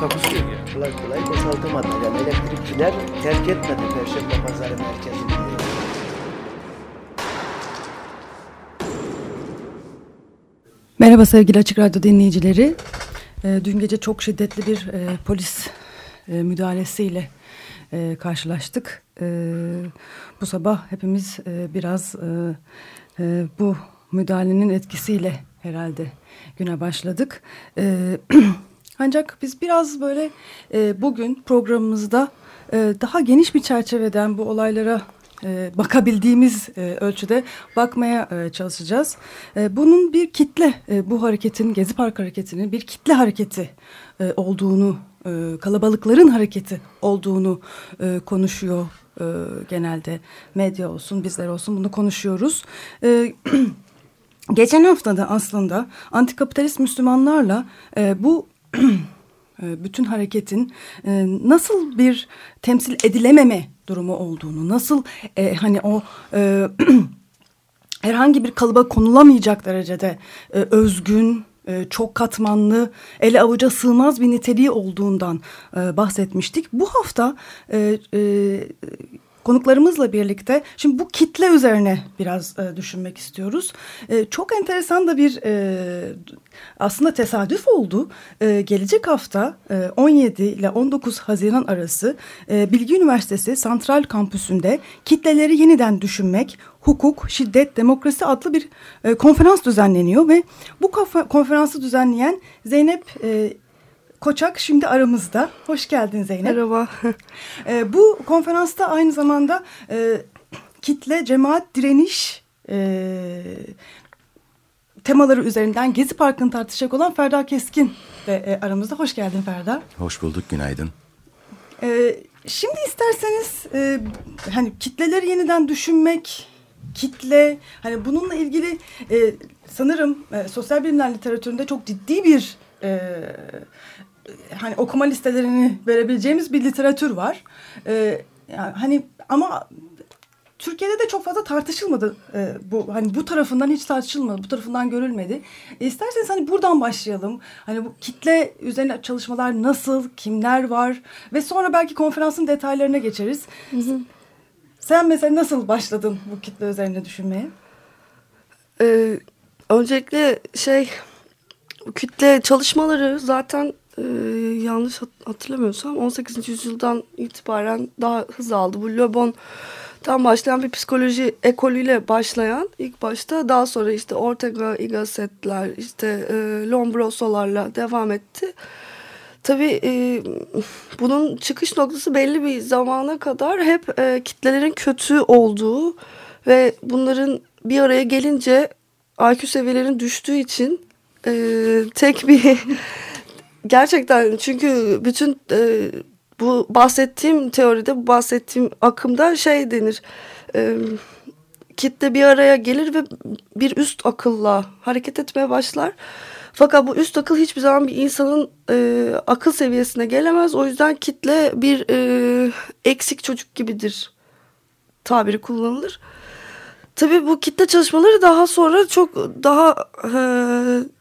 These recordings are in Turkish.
Takusuyor ya. kolay kolay boşaltamadı. Yani elektrikçiler terk etmedi Perşembe Pazarı merkezini. Merhaba sevgili Açık Radyo dinleyicileri. Ee, dün gece çok şiddetli bir e, polis e, müdahalesiyle e, karşılaştık. E, bu sabah hepimiz e, biraz e, e, bu müdahalenin etkisiyle herhalde güne başladık. E, ancak biz biraz böyle e, bugün programımızda e, daha geniş bir çerçeveden bu olaylara e, bakabildiğimiz e, ölçüde bakmaya e, çalışacağız. E, bunun bir kitle, e, bu hareketin, Gezi Park hareketinin bir kitle hareketi e, olduğunu, e, kalabalıkların hareketi olduğunu e, konuşuyor e, genelde. Medya olsun, bizler olsun bunu konuşuyoruz. E, geçen hafta da aslında antikapitalist Müslümanlarla e, bu bütün hareketin e, nasıl bir temsil edilememe durumu olduğunu, nasıl e, hani o e, herhangi bir kalıba konulamayacak derecede özgün, çok katmanlı, ele avuca sığmaz bir niteliği olduğundan bahsetmiştik. Bu hafta konuklarımızla birlikte şimdi bu kitle üzerine biraz e, düşünmek istiyoruz. E, çok enteresan da bir e, aslında tesadüf oldu. E, gelecek hafta e, 17 ile 19 Haziran arası e, Bilgi Üniversitesi Santral Kampüsü'nde kitleleri yeniden düşünmek, hukuk, şiddet, demokrasi adlı bir e, konferans düzenleniyor ve bu konferansı düzenleyen Zeynep e, Koçak şimdi aramızda. Hoş geldin Zeynep. Merhaba. e, bu konferansta aynı zamanda e, kitle, cemaat, direniş e, temaları üzerinden Gezi Parkı'nı tartışacak olan Ferda Keskin de e, aramızda. Hoş geldin Ferda. Hoş bulduk, günaydın. E, şimdi isterseniz e, hani kitleleri yeniden düşünmek, kitle, hani bununla ilgili e, sanırım e, sosyal bilimler literatüründe çok ciddi bir e, hani okuma listelerini verebileceğimiz bir literatür var. E, yani hani ama Türkiye'de de çok fazla tartışılmadı e, bu hani bu tarafından hiç tartışılmadı bu tarafından görülmedi. E, isterseniz hani buradan başlayalım. Hani bu kitle üzerine çalışmalar nasıl, kimler var ve sonra belki konferansın detaylarına geçeriz. Hı hı. Sen mesela nasıl başladın bu kitle üzerine düşünmeye? Ee, öncelikle şey kütle çalışmaları zaten e, yanlış hatırlamıyorsam 18. yüzyıldan itibaren daha hız aldı. Bu Le Bon'dan başlayan bir psikoloji ekolüyle başlayan ilk başta daha sonra işte Ortega y Gasset'ler işte e, Lombroso'larla devam etti. Tabii e, bunun çıkış noktası belli bir zamana kadar hep e, kitlelerin kötü olduğu ve bunların bir araya gelince IQ seviyelerinin düştüğü için e, tek bir gerçekten çünkü bütün e, bu bahsettiğim teoride bu bahsettiğim akımda şey denir e, kitle bir araya gelir ve bir üst akılla hareket etmeye başlar. Fakat bu üst akıl hiçbir zaman bir insanın e, akıl seviyesine gelemez. O yüzden kitle bir e, eksik çocuk gibidir tabiri kullanılır. Tabii bu kitle çalışmaları daha sonra çok daha e,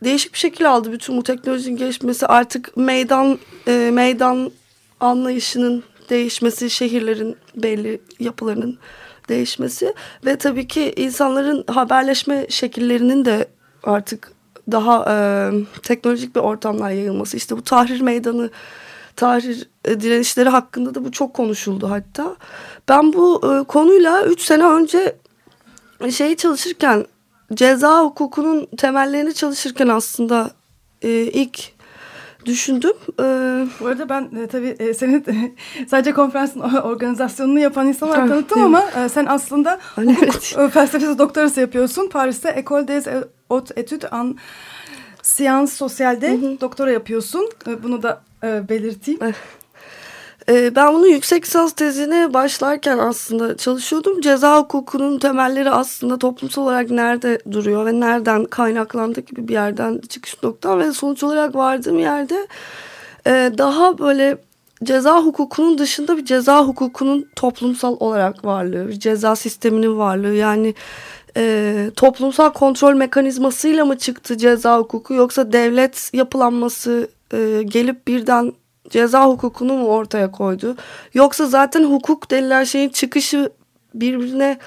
değişik bir şekil aldı. Bütün bu teknolojinin gelişmesi artık meydan e, meydan anlayışının değişmesi, şehirlerin belli yapılarının değişmesi ve tabii ki insanların haberleşme şekillerinin de artık daha e, teknolojik bir ortamlar yayılması. İşte bu tahrir meydanı, tahrir e, direnişleri hakkında da bu çok konuşuldu hatta. Ben bu e, konuyla üç sene önce şeyi çalışırken ceza hukukunun temellerini çalışırken aslında e, ilk düşündüm. Ee, Bu arada ben e, tabii e, senin e, sadece konferansın organizasyonunu yapan insanlar tanıttım ama e, sen aslında hukuk evet. felsefesi doktorası yapıyorsun. Paris'te École des Hautes Études en Sciences Social'de doktora yapıyorsun. E, bunu da e, belirteyim. E, ben bunu yüksek lisans tezine başlarken aslında çalışıyordum. Ceza hukukunun temelleri aslında toplumsal olarak nerede duruyor ve nereden kaynaklandı gibi bir yerden çıkış noktam ve sonuç olarak vardığım yerde e, daha böyle ceza hukukunun dışında bir ceza hukukunun toplumsal olarak varlığı, bir ceza sisteminin varlığı yani e, toplumsal kontrol mekanizmasıyla mı çıktı ceza hukuku yoksa devlet yapılanması e, gelip birden ceza hukukunu mu ortaya koydu? Yoksa zaten hukuk denilen şeyin çıkışı birbirine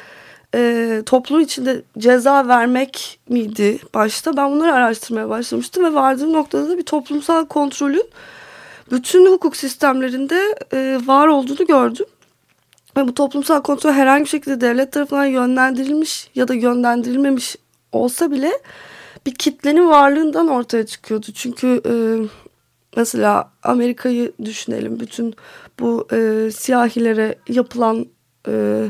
e, toplum içinde ceza vermek miydi başta? Ben bunları araştırmaya başlamıştım ve vardığım noktada da bir toplumsal kontrolün bütün hukuk sistemlerinde e, var olduğunu gördüm. Ve bu toplumsal kontrol herhangi bir şekilde devlet tarafından yönlendirilmiş ya da yönlendirilmemiş olsa bile bir kitlenin varlığından ortaya çıkıyordu. Çünkü e, mesela Amerika'yı düşünelim. Bütün bu e, siyahilere yapılan e,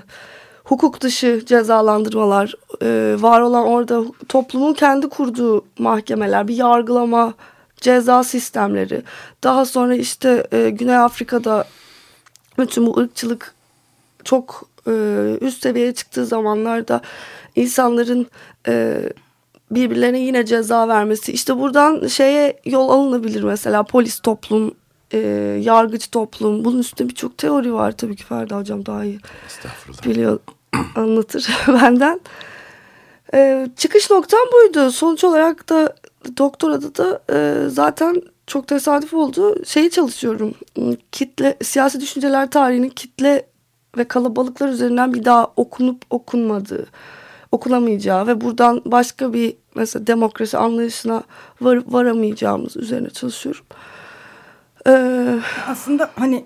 hukuk dışı cezalandırmalar, e, var olan orada toplumun kendi kurduğu mahkemeler, bir yargılama, ceza sistemleri. Daha sonra işte e, Güney Afrika'da bütün bu ırkçılık çok e, üst seviyeye çıktığı zamanlarda insanların e, birbirlerine yine ceza vermesi. İşte buradan şeye yol alınabilir mesela polis toplum, e, yargıç toplum. Bunun üstünde birçok teori var tabii ki Ferda Hocam daha iyi biliyor, anlatır benden. E, çıkış noktam buydu. Sonuç olarak da doktorada da e, zaten çok tesadüf oldu. Şeyi çalışıyorum. Kitle, siyasi düşünceler tarihinin kitle ve kalabalıklar üzerinden bir daha okunup okunmadığı, okunamayacağı ve buradan başka bir mesela demokrasi anlayışına var, varamayacağımız üzerine çalışıyorum. Ee, Aslında hani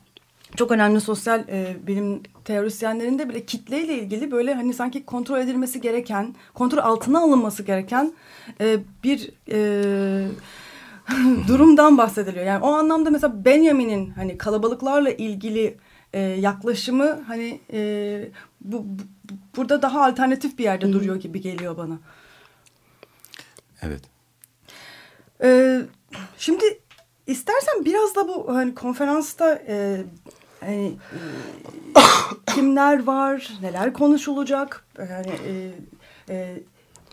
çok önemli sosyal e, bilim teorisyenlerinde bile kitleyle ilgili böyle hani sanki kontrol edilmesi gereken, kontrol altına alınması gereken e, bir e, durumdan bahsediliyor. Yani o anlamda mesela Benjamin'in hani kalabalıklarla ilgili e, yaklaşımı hani e, bu, bu burada daha alternatif bir yerde Hı duruyor gibi geliyor bana. Evet. E, şimdi istersen biraz da bu hani konferansta e, hani e, kimler var, neler konuşulacak, yani e, e,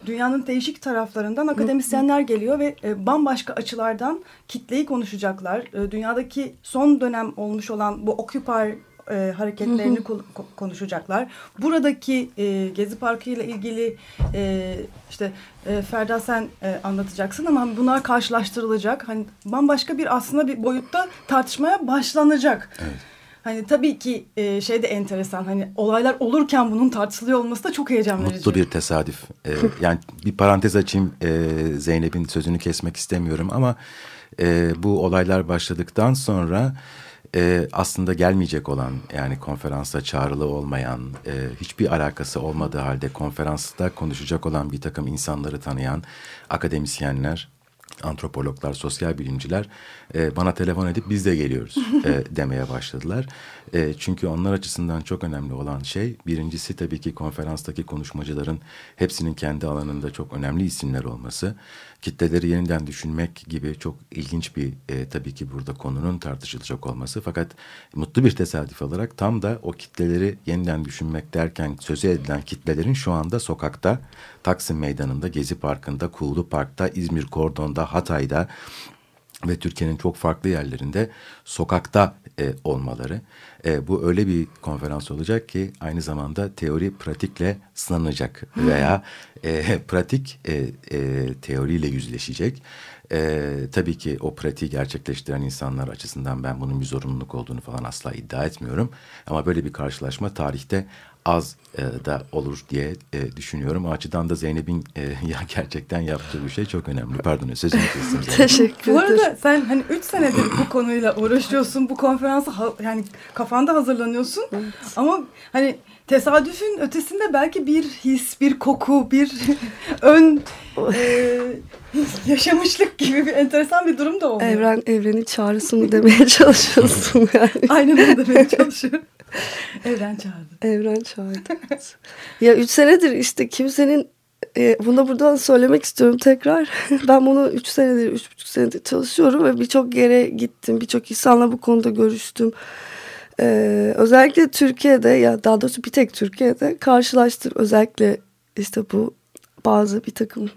dünyanın değişik taraflarından akademisyenler geliyor ve e, bambaşka açılardan kitleyi konuşacaklar. E, dünyadaki son dönem olmuş olan bu Occupy e, hareketlerini ko konuşacaklar. Buradaki e, Gezi Parkı ile ilgili e, işte e, Ferda sen e, anlatacaksın ama bunlar karşılaştırılacak. Hani bambaşka bir aslında bir boyutta tartışmaya başlanacak. Evet. Hani tabii ki e, şey de enteresan hani olaylar olurken bunun tartışılıyor olması da çok heyecan verici. Mutlu bir tesadüf. Ee, yani bir parantez açayım e, Zeynep'in sözünü kesmek istemiyorum ama e, bu olaylar başladıktan sonra e, aslında gelmeyecek olan yani konferansa çağrılı olmayan e, hiçbir alakası olmadığı halde konferansta konuşacak olan bir takım insanları tanıyan akademisyenler antropologlar, sosyal bilimciler e, bana telefon edip biz de geliyoruz e, demeye başladılar. E, çünkü onlar açısından çok önemli olan şey birincisi tabii ki konferanstaki konuşmacıların hepsinin kendi alanında çok önemli isimler olması. Kitleleri yeniden düşünmek gibi çok ilginç bir e, tabii ki burada konunun tartışılacak olması. Fakat mutlu bir tesadüf olarak tam da o kitleleri yeniden düşünmek derken sözü edilen kitlelerin şu anda sokakta, Taksim Meydanı'nda, Gezi Parkı'nda, Kuğulu Park'ta, İzmir Kordon'da, Hatay'da ve Türkiye'nin çok farklı yerlerinde sokakta e, olmaları. E, bu öyle bir konferans olacak ki aynı zamanda teori pratikle sınanacak veya e, pratik e, e, teoriyle yüzleşecek. E, tabii ki o pratiği gerçekleştiren insanlar açısından ben bunun bir zorunluluk olduğunu falan asla iddia etmiyorum. Ama böyle bir karşılaşma tarihte az e, da olur diye e, düşünüyorum. O açıdan da Zeynep'in e, ya gerçekten yaptığı bir şey çok önemli. Pardon sözünü kestim. Teşekkür ederim. Bu arada sen hani üç senedir bu konuyla uğraşıyorsun. Bu konferansa yani kafanda hazırlanıyorsun. Evet. Ama hani tesadüfün ötesinde belki bir his, bir koku, bir ön e, yaşamışlık gibi bir enteresan bir durum da oluyor. Evren, evrenin çağrısı mı demeye çalışıyorsun yani. Aynen öyle demeye çalışıyorum. Evren çağırdı. Evren çağırdı. ya üç senedir işte kimsenin e, bunu da buradan söylemek istiyorum tekrar. ben bunu 3 senedir, 3,5 senedir çalışıyorum ve birçok yere gittim. Birçok insanla bu konuda görüştüm. Ee, özellikle Türkiye'de ya daha doğrusu bir tek Türkiye'de karşılaştım. Özellikle işte bu bazı bir takım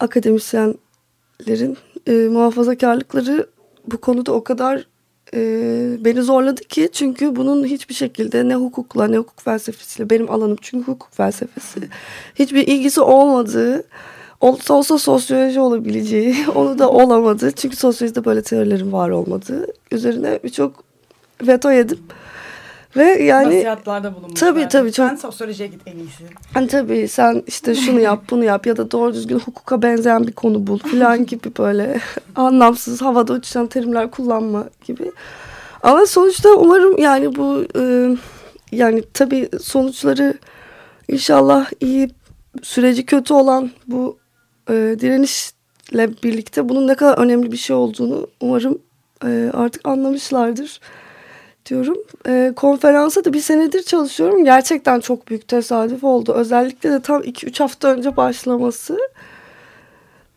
akademisyenlerin e, muhafazakarlıkları bu konuda o kadar e, beni zorladı ki çünkü bunun hiçbir şekilde ne hukukla ne hukuk felsefesiyle benim alanım çünkü hukuk felsefesi hiçbir ilgisi olmadığı olsa olsa sosyoloji olabileceği onu da olamadı çünkü sosyolojide böyle teorilerin var olmadığı üzerine birçok veto yedim. Ve yani Nasihatlarda bulunmuş. Tabii, tabii, çok- Sen sosyolojiye git en iyisi. hani tabii sen işte şunu yap bunu yap ya da doğru düzgün hukuka benzeyen bir konu bul falan gibi böyle anlamsız havada uçuşan terimler kullanma gibi. Ama sonuçta umarım yani bu e, yani tabii sonuçları inşallah iyi süreci kötü olan bu e, direnişle birlikte bunun ne kadar önemli bir şey olduğunu umarım e, artık anlamışlardır diyorum. E, konferansa da bir senedir çalışıyorum. Gerçekten çok büyük tesadüf oldu. Özellikle de tam 2-3 hafta önce başlaması.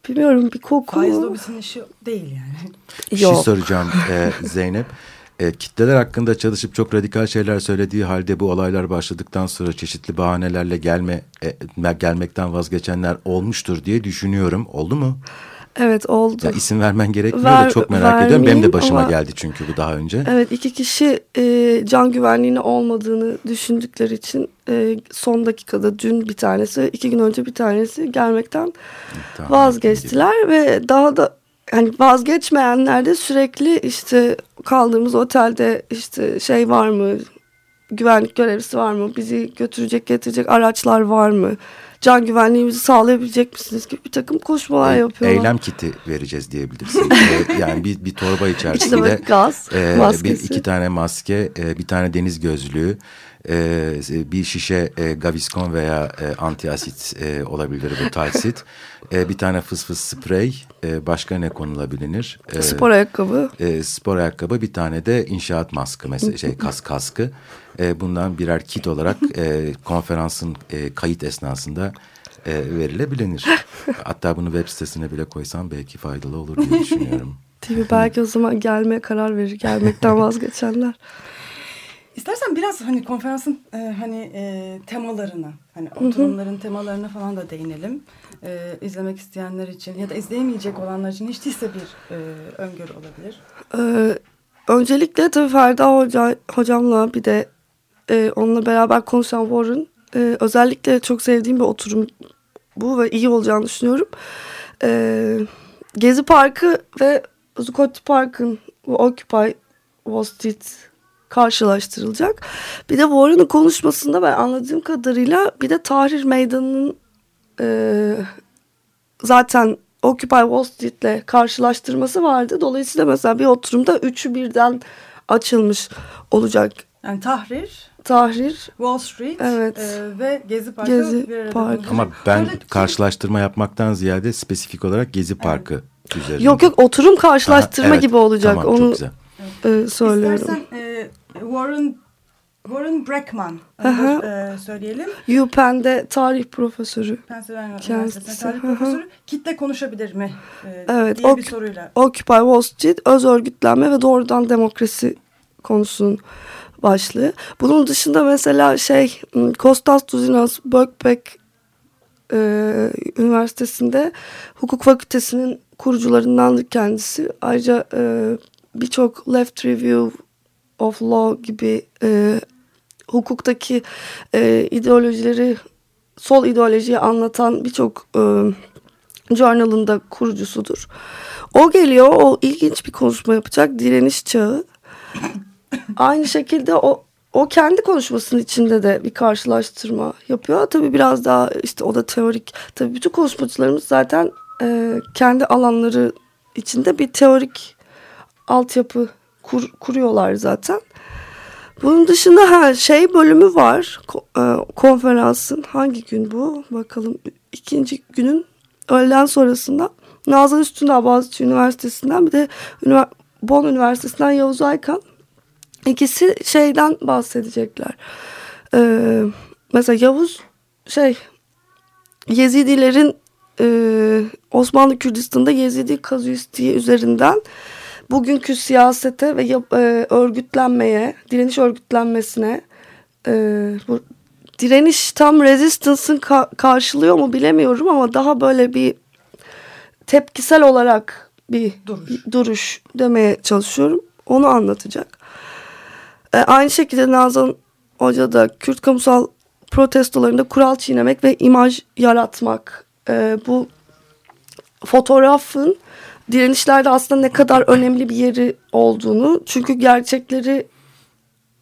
Bilmiyorum bir koku Faiz lobisinin işi değil yani. Bir şey soracağım e, Zeynep. E, kitleler hakkında çalışıp çok radikal şeyler söylediği halde bu olaylar başladıktan sonra çeşitli bahanelerle gelme e, gelmekten vazgeçenler olmuştur diye düşünüyorum. Oldu mu? Evet oldu. Ya isim vermen gerekmiyor Ver- da çok merak ediyorum. Benim de başıma ama- geldi çünkü bu daha önce. Evet iki kişi e, can güvenliğine olmadığını düşündükleri için e, son dakikada dün bir tanesi iki gün önce bir tanesi gelmekten Tamam. vazgeçtiler ve daha da hani vazgeçmeyenler de sürekli işte kaldığımız otelde işte şey var mı güvenlik görevlisi var mı bizi götürecek getirecek araçlar var mı can güvenliğimizi sağlayabilecek misiniz gibi bir takım koşmalar E, yapıyorlar. Eylem kiti vereceğiz diyebilirsin. E, yani bir, bir torba içerisinde böyle gaz e, bir iki tane maske, e, bir tane deniz gözlüğü, e, bir şişe e, Gaviscon veya e, antiasit e, olabilir bu talsit. E, bir tane fıs fıs sprey, e, başka ne konulabilir? E, Spor ayakkabı. e, spor ayakkabı, bir tane de inşaat maskı mesela şey kas kaskı. E, bundan birer kit olarak e, konferansın e, kayıt esnasında e, verilebilir. Hatta bunu web sitesine bile koysam belki faydalı olur diye düşünüyorum. Mi? Belki o zaman gelmeye karar verir. Gelmekten vazgeçenler. İstersen biraz hani konferansın e, hani e, temalarına, hani oturumların temalarına falan da değinelim. E, izlemek isteyenler için ya da izleyemeyecek olanlar için hiç değilse bir e, öngörü olabilir. Ee, öncelikle tabii Ferda Hoca, hocamla bir de e, onunla beraber konuşan Warren e, özellikle çok sevdiğim bir oturum bu ve iyi olacağını düşünüyorum. Ee, Gezi Parkı ve Zuccotti Park'ın Occupy Wall Street karşılaştırılacak. Bir de Warren'ın konuşmasında ben anladığım kadarıyla bir de Tahrir Meydanı'nın e, zaten Occupy Wall Street'le karşılaştırması vardı. Dolayısıyla mesela bir oturumda üçü birden açılmış olacak. Yani Tahrir, Tahrir, Wall Street Evet. e, ve Gezi Parkı Gezi bir arada Parkı. bulunacak. Ama ben Şöyle- karşılaştırma yapmaktan ziyade spesifik olarak Gezi Parkı üzerinde. yok yok oturum karşılaştırma Aha, evet, gibi olacak. Tamam, çok Onu güzel. e, söylüyorum. İstersen e, Warren Warren Breckman Aha. e, söyleyelim. UPenn'de tarih profesörü. Pennsylvania Üniversitesi'nde tarih hı hı. profesörü. Kitle konuşabilir mi? E, Evet, diye bir soruyla. Occupy Wall Street, öz örgütlenme ve doğrudan demokrasi konusunun başlığı. Bunun dışında mesela şey m, Kostas Tuzinas Birkbeck e, Üniversitesi'nde hukuk fakültesinin kurucularındandır kendisi. Ayrıca e, birçok Left Review of Law gibi e, hukuktaki e, ideolojileri sol ideolojiyi anlatan birçok e, journal'ın da kurucusudur. O geliyor, o ilginç bir konuşma yapacak. Direniş çağı. Aynı şekilde o o kendi konuşmasının içinde de bir karşılaştırma yapıyor. Tabii biraz daha işte o da teorik. Tabii bütün konuşmacılarımız zaten e, kendi alanları içinde bir teorik altyapı kur, kuruyorlar zaten. Bunun dışında ha, şey bölümü var e, konferansın. Hangi gün bu? Bakalım ikinci günün öğleden sonrasında Nazan Üstündağ Boğaziçi Üniversitesi'nden bir de Bonn Üniversitesi'nden Yavuz Aykan. İkisi şeyden bahsedecekler. Ee, mesela Yavuz şey Yezidilerin e, Osmanlı Kürdistan'da Yezidi kazuistiği üzerinden bugünkü siyasete ve yap, e, örgütlenmeye, direniş örgütlenmesine e, bu direniş tam resistance'ın ka karşılıyor mu bilemiyorum ama daha böyle bir tepkisel olarak bir Duruş. duruş demeye çalışıyorum. Onu anlatacak. E, aynı şekilde Nazan Hoca da Kürt kamusal protestolarında kural çiğnemek ve imaj yaratmak. E, bu fotoğrafın direnişlerde aslında ne kadar önemli bir yeri olduğunu çünkü gerçekleri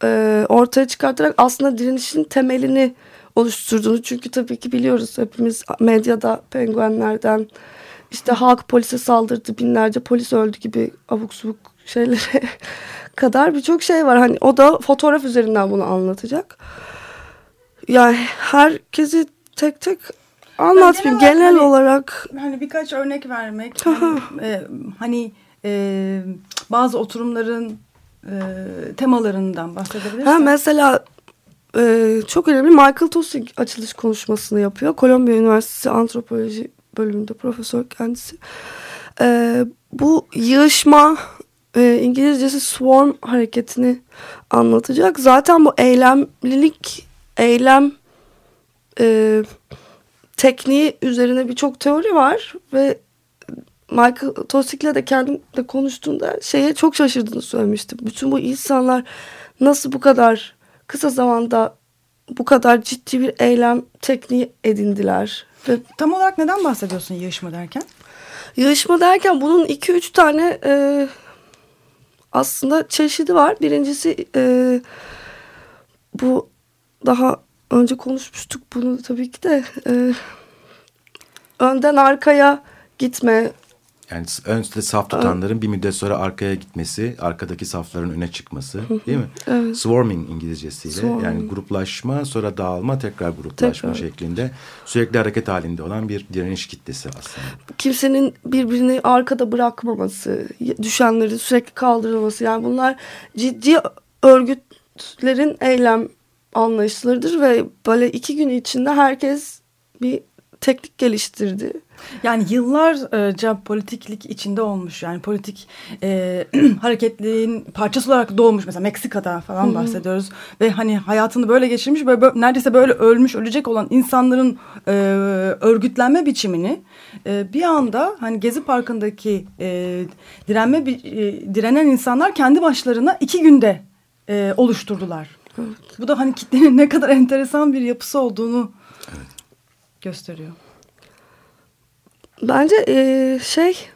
e, ortaya çıkartarak aslında direnişin temelini oluşturduğunu çünkü tabii ki biliyoruz hepimiz medyada penguenlerden işte halk polise saldırdı binlerce polis öldü gibi abuk subuk şeylere kadar birçok şey var. Hani o da fotoğraf üzerinden bunu anlatacak. Yani herkesi tek tek anlatmayayım. genel Genel, olarak hani- olarak Hani birkaç örnek vermek. hani, e, hani e, bazı oturumların e, temalarından bahsedebilirsin. ha, mesela e, çok önemli Michael Tosig açılış konuşmasını yapıyor. Kolombiya Üniversitesi Antropoloji bölümünde profesör kendisi. E, bu yığışma e, İngilizcesi swarm hareketini anlatacak. Zaten bu eylemlilik, eylem e, tekniği üzerine birçok teori var ve Michael Tosik'le de kendim de konuştuğunda şeye çok şaşırdığını söylemiştim. Bütün bu insanlar nasıl bu kadar kısa zamanda bu kadar ciddi bir eylem tekniği edindiler. Ve Tam olarak neden bahsediyorsun yığışma derken? Yığışma derken bunun iki üç tane e, aslında çeşidi var. Birincisi e, bu daha önce konuşmuştuk bunu tabii ki de e, önden arkaya gitme. Yani önde saf tutanların bir müddet sonra arkaya gitmesi, arkadaki safların öne çıkması değil mi? Evet. Swarming İngilizcesiyle Swarming. yani gruplaşma sonra dağılma tekrar gruplaşma Tekrar. şeklinde sürekli hareket halinde olan bir direniş kitlesi aslında. Kimsenin birbirini arkada bırakmaması, düşenleri sürekli kaldırılması. Yani bunlar ciddi örgütlerin eylem anlayışlarıdır ve böyle iki gün içinde herkes bir teknik geliştirdi. Yani yıllarca politiklik içinde olmuş yani politik e, hareketliğin parçası olarak doğmuş mesela Meksika'da falan bahsediyoruz ve hani hayatını böyle geçirmiş böyle, böyle neredeyse böyle ölmüş ölecek olan insanların e, örgütlenme biçimini e, bir anda hani Gezi Parkı'ndaki e, direnme e, direnen insanlar kendi başlarına iki günde e, oluşturdular. Bu da hani kitlenin ne kadar enteresan bir yapısı olduğunu gösteriyor. Bence eee, şey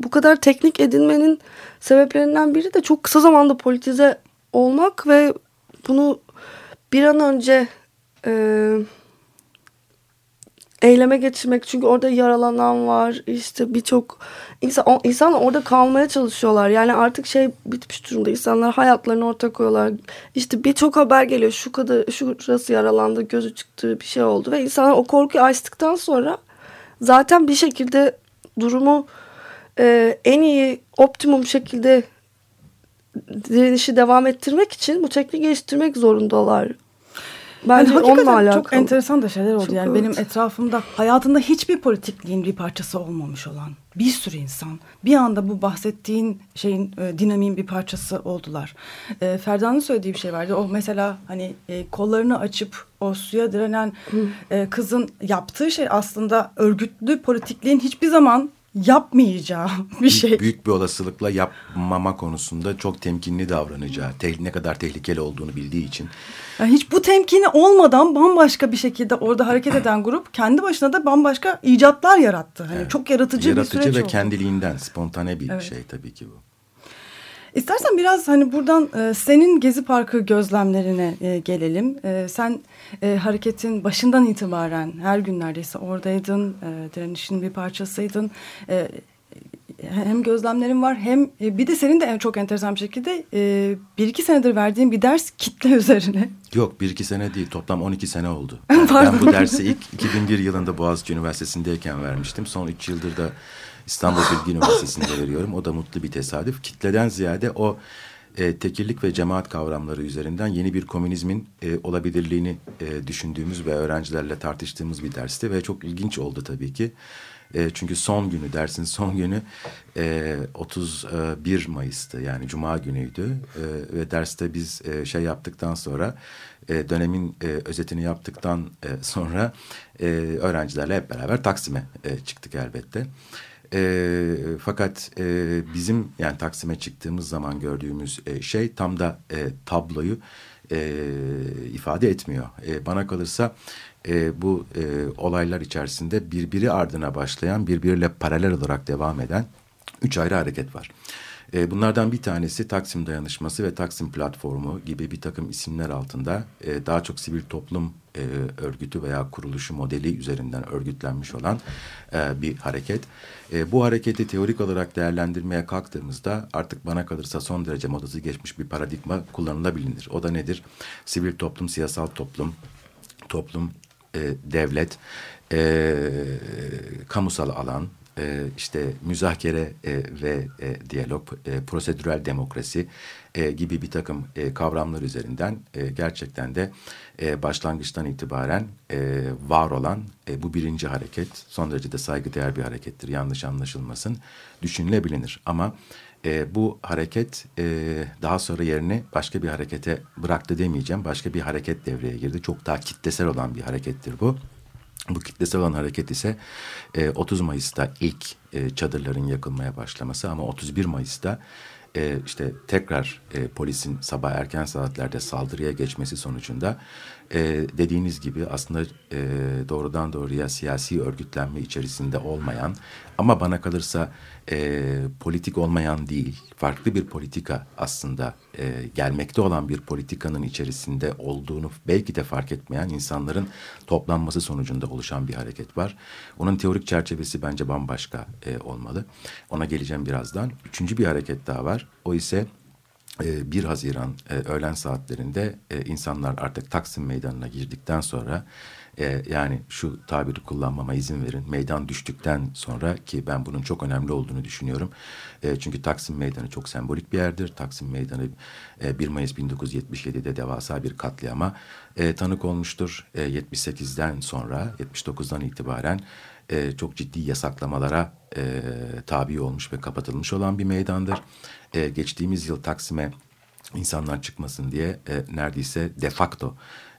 bu kadar teknik edinmenin sebeplerinden biri de çok kısa zamanda politize olmak ve bunu bir an önce eee, eyleme geçirmek. Çünkü orada yaralanan var işte birçok insan, insanlar orada kalmaya çalışıyorlar. Yani artık şey bitmiş durumda. İnsanlar hayatlarını ortaya koyuyorlar. İşte birçok haber geliyor. Şu kadar şurası yaralandı, gözü çıktı bir şey oldu ve insanlar o korkuyu açtıktan sonra zaten bir şekilde durumu e, en iyi optimum şekilde direnişi devam ettirmek için bu tekniği geliştirmek zorundalar. Bence Yani onunla alakalı. Çok enteresan da şeyler oldu. Çok yani evet. benim etrafımda hayatında hiçbir politikliğin bir parçası olmamış olan bir sürü insan bir anda bu bahsettiğin şeyin e, dinamiğin bir parçası oldular. E, Ferda'nın söylediği bir şey vardı. O mesela hani e, kollarını açıp o suya direnen e, kızın yaptığı şey aslında örgütlü politikliğin hiçbir zaman yapmayacağı bir şey. Büyük bir olasılıkla yapmama konusunda çok temkinli davranacağı, te- ne kadar tehlikeli olduğunu bildiği için. Yani hiç bu temkini olmadan bambaşka bir şekilde orada hareket eden grup kendi başına da bambaşka icatlar yarattı. Hani çok yaratıcı, Yaratıcı bir süreç ve oldu. kendiliğinden spontane bir Evet. şey tabii ki bu. İstersen biraz hani buradan e, senin Gezi Parkı gözlemlerine e, gelelim. E, sen e, hareketin başından itibaren her gün neredeyse oradaydın, e, direnişin bir parçasıydın. E, hem gözlemlerin var hem e, bir de senin de en çok enteresan bir şekilde e, bir iki senedir verdiğin bir ders kitle üzerine. Yok bir iki sene değil toplam 12 sene oldu. Pardon. ben bu dersi ilk 2001 yılında Boğaziçi Üniversitesi'ndeyken vermiştim. Son 3 yıldır da İstanbul Bilgi Üniversitesi'nde veriyorum. O da mutlu bir tesadüf. Kitleden ziyade o e, tekillik ve cemaat kavramları üzerinden yeni bir komünizmin e, olabilirliğini e, düşündüğümüz ve öğrencilerle tartıştığımız bir dersti ve çok ilginç oldu tabii ki. E, çünkü son günü dersin son günü e, 31 Mayıs'tı yani Cuma günüydü e, ve derste biz e, şey yaptıktan sonra e, dönemin e, özetini yaptıktan e, sonra e, öğrencilerle hep beraber Taksim'e e, çıktık elbette. E, fakat e, bizim yani Taksim'e çıktığımız zaman gördüğümüz e, şey tam da e, tabloyu e, ifade etmiyor. E, bana kalırsa e, bu e, olaylar içerisinde birbiri ardına başlayan, birbiriyle paralel olarak devam eden üç ayrı hareket var. E, bunlardan bir tanesi Taksim Dayanışması ve Taksim Platformu gibi bir takım isimler altında e, daha çok sivil toplum e, örgütü veya kuruluşu modeli üzerinden örgütlenmiş olan e, bir hareket. E, bu hareketi teorik olarak değerlendirmeye kalktığımızda artık bana kalırsa son derece modası geçmiş bir paradigma kullanılabilir. O da nedir? Sivil toplum, siyasal toplum, toplum, e, devlet, e, kamusal alan, e, işte müzakere e, ve e, diyalog, e, prosedürel demokrasi e, gibi bir takım e, kavramlar üzerinden e, gerçekten de e, başlangıçtan itibaren e, var olan e, bu birinci hareket son derece de saygıdeğer bir harekettir. Yanlış anlaşılmasın düşünülebilir ama e, bu hareket e, daha sonra yerini başka bir harekete bıraktı demeyeceğim. Başka bir hareket devreye girdi. Çok daha kitlesel olan bir harekettir bu. Bu kitlesel olan hareket ise e, 30 Mayıs'ta ilk e, çadırların yakılmaya başlaması ama 31 Mayıs'ta e, işte tekrar e, polisin sabah erken saatlerde saldırıya geçmesi sonucunda e, dediğiniz gibi aslında e, doğrudan doğruya siyasi örgütlenme içerisinde olmayan ama bana kalırsa e, politik olmayan değil, farklı bir politika aslında e, gelmekte olan bir politikanın içerisinde olduğunu belki de fark etmeyen insanların toplanması sonucunda oluşan bir hareket var. Onun teorik çerçevesi bence bambaşka e, olmalı. Ona geleceğim birazdan. Üçüncü bir hareket daha var. O ise 1 Haziran öğlen saatlerinde insanlar artık Taksim Meydanı'na girdikten sonra e, yani şu tabiri kullanmama izin verin. Meydan düştükten sonra ki ben bunun çok önemli olduğunu düşünüyorum. E, çünkü Taksim Meydanı çok sembolik bir yerdir. Taksim Meydanı e, 1 Mayıs 1977'de devasa bir katliama e, tanık olmuştur. E, 78'den sonra 79'dan itibaren e, çok ciddi yasaklamalara e, tabi olmuş ve kapatılmış olan bir meydandır. E, geçtiğimiz yıl Taksim'e insanlar çıkmasın diye e, neredeyse de facto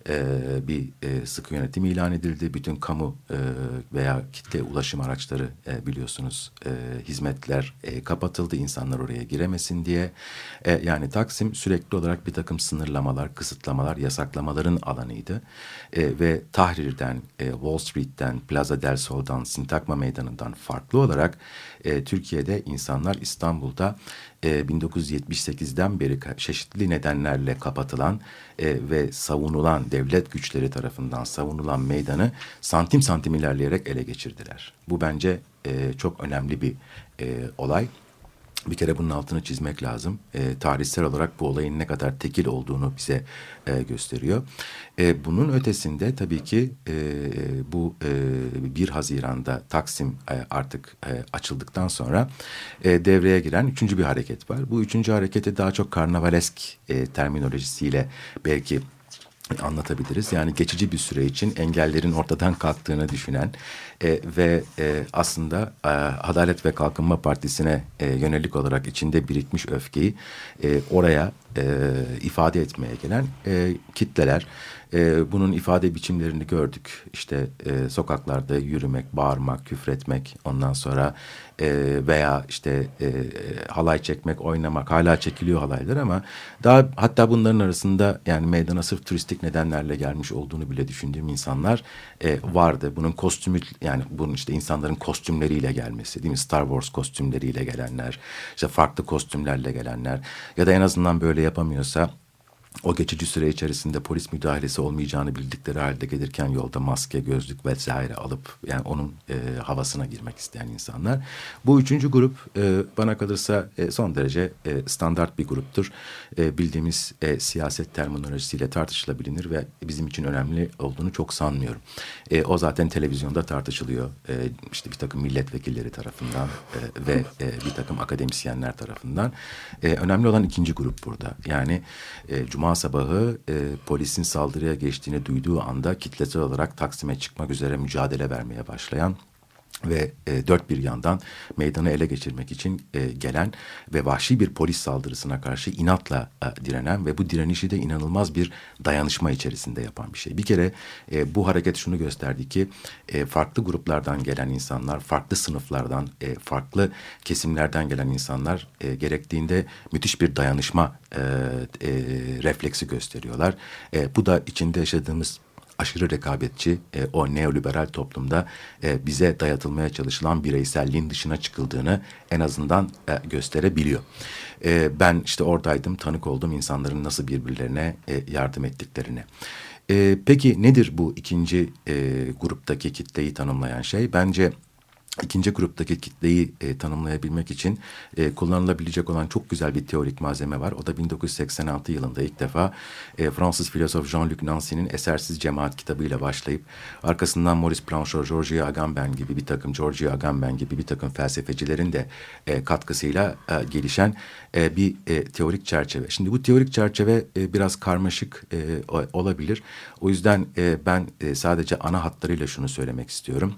e, bir e, sıkı yönetim ilan edildi. Bütün kamu e, veya kitle ulaşım araçları e, biliyorsunuz e, hizmetler e, kapatıldı. İnsanlar oraya giremesin diye. E, yani Taksim sürekli olarak bir takım sınırlamalar, kısıtlamalar, yasaklamaların alanıydı. E, ve Tahrir'den, e, Wall Street'ten, Plaza del Sol'dan, Sintakma Meydanı'ndan farklı olarak e, Türkiye'de insanlar İstanbul'da e, 1978'den beri çeşitli nedenlerle kapatılan e, ve savunulan devlet güçleri tarafından savunulan meydanı santim santim ilerleyerek ele geçirdiler. Bu bence e, çok önemli bir e, olay. Bir kere bunun altını çizmek lazım. E, tarihsel olarak bu olayın ne kadar tekil olduğunu bize e, gösteriyor. E, bunun ötesinde tabii ki e, bu e, 1 Haziran'da Taksim e, artık e, açıldıktan sonra e, devreye giren üçüncü bir hareket var. Bu üçüncü hareketi daha çok karnavalesk e, terminolojisiyle belki anlatabiliriz. Yani geçici bir süre için engellerin ortadan kalktığını düşünen e, ve e, aslında e, Adalet ve Kalkınma Partisi'ne e, yönelik olarak içinde birikmiş öfkeyi e, oraya e, ifade etmeye gelen e, kitleler. E, bunun ifade biçimlerini gördük. İşte e, sokaklarda yürümek, bağırmak, küfretmek, ondan sonra e, veya işte e, halay çekmek, oynamak. Hala çekiliyor halaylar ama daha hatta bunların arasında yani meydana sırf turistik nedenlerle gelmiş olduğunu bile düşündüğüm insanlar e, vardı. Bunun kostümü yani bunun işte insanların kostümleriyle gelmesi değil mi? Star Wars kostümleriyle gelenler, işte farklı kostümlerle gelenler ya da en azından böyle yapamıyorsa o geçici süre içerisinde polis müdahalesi olmayacağını bildikleri halde gelirken yolda maske, gözlük vesaire alıp yani onun e, havasına girmek isteyen insanlar. Bu üçüncü grup e, bana kalırsa e, son derece e, standart bir gruptur. E, bildiğimiz e, siyaset terminolojisiyle tartışılabilir ve bizim için önemli olduğunu çok sanmıyorum. E, o zaten televizyonda tartışılıyor. E, işte bir takım milletvekilleri tarafından e, ve e, bir takım akademisyenler tarafından. E, önemli olan ikinci grup burada. Yani e, Cuma sabahı e, polisin saldırıya geçtiğini duyduğu anda kitlesel olarak Taksim'e çıkmak üzere mücadele vermeye başlayan ve e, dört bir yandan meydanı ele geçirmek için e, gelen ve vahşi bir polis saldırısına karşı inatla e, direnen ve bu direnişi de inanılmaz bir dayanışma içerisinde yapan bir şey. Bir kere e, bu hareket şunu gösterdi ki e, farklı gruplardan gelen insanlar, farklı sınıflardan, e, farklı kesimlerden gelen insanlar e, gerektiğinde müthiş bir dayanışma e, e, refleksi gösteriyorlar. E, bu da içinde yaşadığımız aşırı rekabetçi e, o neoliberal toplumda e, bize dayatılmaya çalışılan bireyselliğin dışına çıkıldığını en azından e, gösterebiliyor. E, ben işte oradaydım, tanık oldum insanların nasıl birbirlerine e, yardım ettiklerini. E, peki nedir bu ikinci e, gruptaki kitleyi tanımlayan şey? Bence ikinci gruptaki kitleyi e, tanımlayabilmek için e, kullanılabilecek olan çok güzel bir teorik malzeme var. O da 1986 yılında ilk defa e, Fransız filozof Jean-Luc Nancy'nin Esersiz Cemaat kitabıyla başlayıp arkasından Maurice Blanchot, Georges Agamben gibi bir takım Georges Agamben gibi bir takım felsefecilerin de e, katkısıyla e, gelişen e, bir e, teorik çerçeve. Şimdi bu teorik çerçeve e, biraz karmaşık e, olabilir. O yüzden e, ben e, sadece ana hatlarıyla şunu söylemek istiyorum.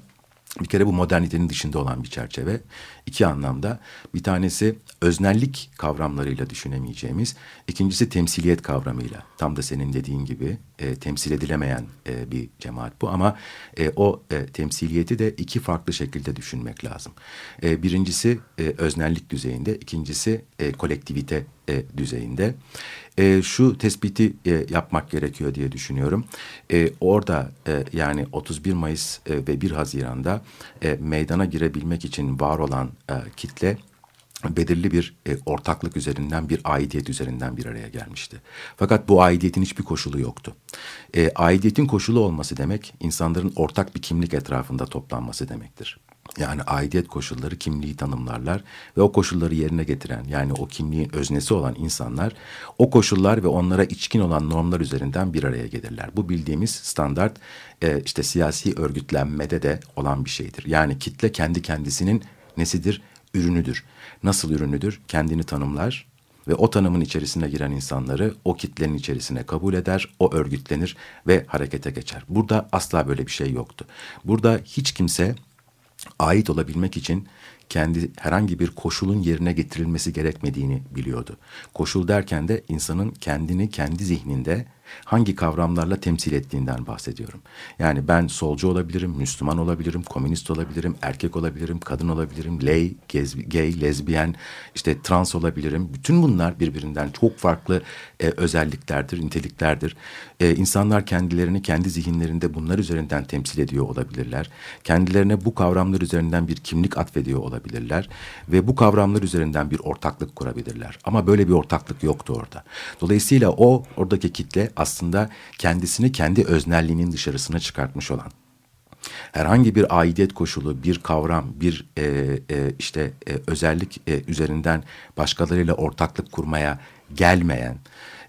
Bir kere bu modernitenin dışında olan bir çerçeve. İki anlamda. Bir tanesi öznellik kavramlarıyla düşünemeyeceğimiz. İkincisi temsiliyet kavramıyla. Tam da senin dediğin gibi e, temsil edilemeyen e, bir cemaat bu. Ama e, o e, temsiliyeti de iki farklı şekilde düşünmek lazım. E, birincisi e, öznellik düzeyinde. ikincisi e, kolektivite e, düzeyinde e, şu tespiti e, yapmak gerekiyor diye düşünüyorum. E, orada e, yani 31 Mayıs e, ve 1 Haziran'da e, meydana girebilmek için var olan e, kitle belirli bir e, ortaklık üzerinden bir aidiyet üzerinden bir araya gelmişti. Fakat bu aidiyetin hiçbir koşulu yoktu. E, aidiyetin koşulu olması demek insanların ortak bir kimlik etrafında toplanması demektir. Yani aidiyet koşulları kimliği tanımlarlar ve o koşulları yerine getiren yani o kimliğin öznesi olan insanlar o koşullar ve onlara içkin olan normlar üzerinden bir araya gelirler. Bu bildiğimiz standart e, işte siyasi örgütlenmede de olan bir şeydir. Yani kitle kendi kendisinin nesidir? Ürünüdür. Nasıl ürünüdür? Kendini tanımlar ve o tanımın içerisine giren insanları o kitlenin içerisine kabul eder, o örgütlenir ve harekete geçer. Burada asla böyle bir şey yoktu. Burada hiç kimse ait olabilmek için kendi herhangi bir koşulun yerine getirilmesi gerekmediğini biliyordu. Koşul derken de insanın kendini kendi zihninde hangi kavramlarla temsil ettiğinden bahsediyorum. Yani ben solcu olabilirim, Müslüman olabilirim, komünist olabilirim, erkek olabilirim, kadın olabilirim, lay, gay, lezbiyen, işte trans olabilirim. Bütün bunlar birbirinden çok farklı e, özelliklerdir, niteliklerdir. E, insanlar kendilerini kendi zihinlerinde bunlar üzerinden temsil ediyor olabilirler. Kendilerine bu kavramlar üzerinden bir kimlik atfediyor olabilirler ve bu kavramlar üzerinden bir ortaklık kurabilirler. Ama böyle bir ortaklık yoktu orada. Dolayısıyla o oradaki kitle aslında kendisini kendi öznelliğinin dışarısına çıkartmış olan herhangi bir aidiyet koşulu, bir kavram, bir e, e, işte e, özellik e, üzerinden başkalarıyla ortaklık kurmaya gelmeyen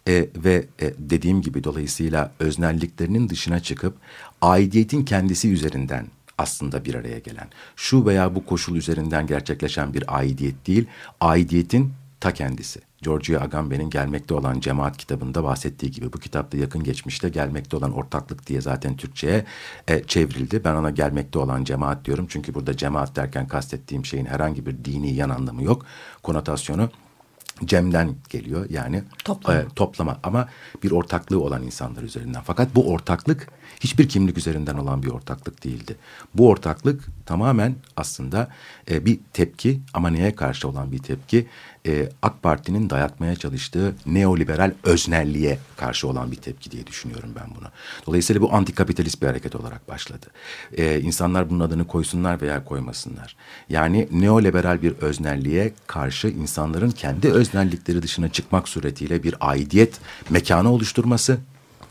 e, ve e, dediğim gibi dolayısıyla öznelliklerinin dışına çıkıp aidiyetin kendisi üzerinden aslında bir araya gelen, şu veya bu koşul üzerinden gerçekleşen bir aidiyet değil, aidiyetin ta kendisi. Giorgio Agamben'in gelmekte olan cemaat kitabında bahsettiği gibi bu kitapta yakın geçmişte gelmekte olan ortaklık diye zaten Türkçe'ye e, çevrildi. Ben ona gelmekte olan cemaat diyorum. Çünkü burada cemaat derken kastettiğim şeyin herhangi bir dini yan anlamı yok. Konotasyonu Cem'den geliyor yani toplama. E, toplama ama bir ortaklığı olan insanlar üzerinden. Fakat bu ortaklık hiçbir kimlik üzerinden olan bir ortaklık değildi. Bu ortaklık tamamen aslında e, bir tepki ama neye karşı olan bir tepki? E, AK Parti'nin dayatmaya çalıştığı neoliberal öznelliğe karşı olan bir tepki diye düşünüyorum ben bunu. Dolayısıyla bu antikapitalist bir hareket olarak başladı. E, insanlar bunun adını koysunlar veya koymasınlar. Yani neoliberal bir öznelliğe karşı insanların kendi öznellikleri dışına çıkmak suretiyle bir aidiyet mekanı oluşturması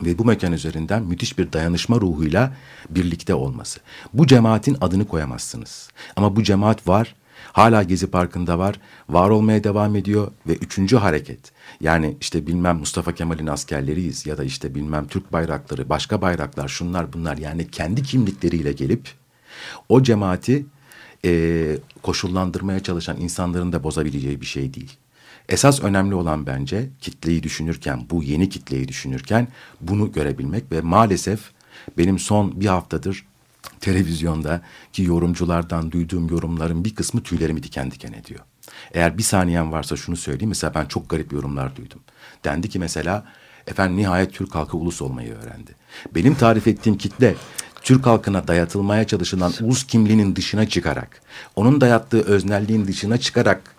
ve bu mekan üzerinden müthiş bir dayanışma ruhuyla birlikte olması. Bu cemaatin adını koyamazsınız. Ama bu cemaat var Hala Gezi Parkı'nda var, var olmaya devam ediyor ve üçüncü hareket yani işte bilmem Mustafa Kemal'in askerleriyiz ya da işte bilmem Türk bayrakları, başka bayraklar şunlar bunlar yani kendi kimlikleriyle gelip o cemaati e, koşullandırmaya çalışan insanların da bozabileceği bir şey değil. Esas önemli olan bence kitleyi düşünürken, bu yeni kitleyi düşünürken bunu görebilmek ve maalesef benim son bir haftadır televizyonda ki yorumculardan duyduğum yorumların bir kısmı tüylerimi diken diken ediyor. Eğer bir saniyen varsa şunu söyleyeyim. Mesela ben çok garip yorumlar duydum. Dendi ki mesela efendim nihayet Türk halkı ulus olmayı öğrendi. Benim tarif ettiğim kitle Türk halkına dayatılmaya çalışılan ulus kimliğinin dışına çıkarak, onun dayattığı öznelliğin dışına çıkarak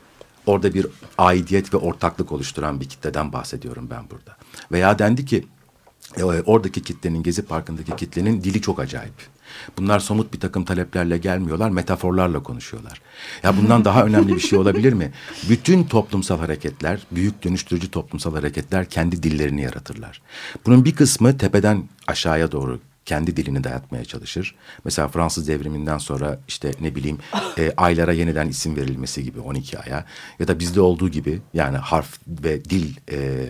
orada bir aidiyet ve ortaklık oluşturan bir kitleden bahsediyorum ben burada. Veya dendi ki e, oradaki kitlenin, Gezi Parkı'ndaki kitlenin dili çok acayip. Bunlar somut bir takım taleplerle gelmiyorlar, metaforlarla konuşuyorlar. Ya bundan daha önemli bir şey olabilir mi? Bütün toplumsal hareketler, büyük dönüştürücü toplumsal hareketler kendi dillerini yaratırlar. Bunun bir kısmı tepeden aşağıya doğru kendi dilini dayatmaya çalışır. Mesela Fransız devriminden sonra işte ne bileyim e, aylara yeniden isim verilmesi gibi 12 aya ya da bizde olduğu gibi yani harf ve dil e,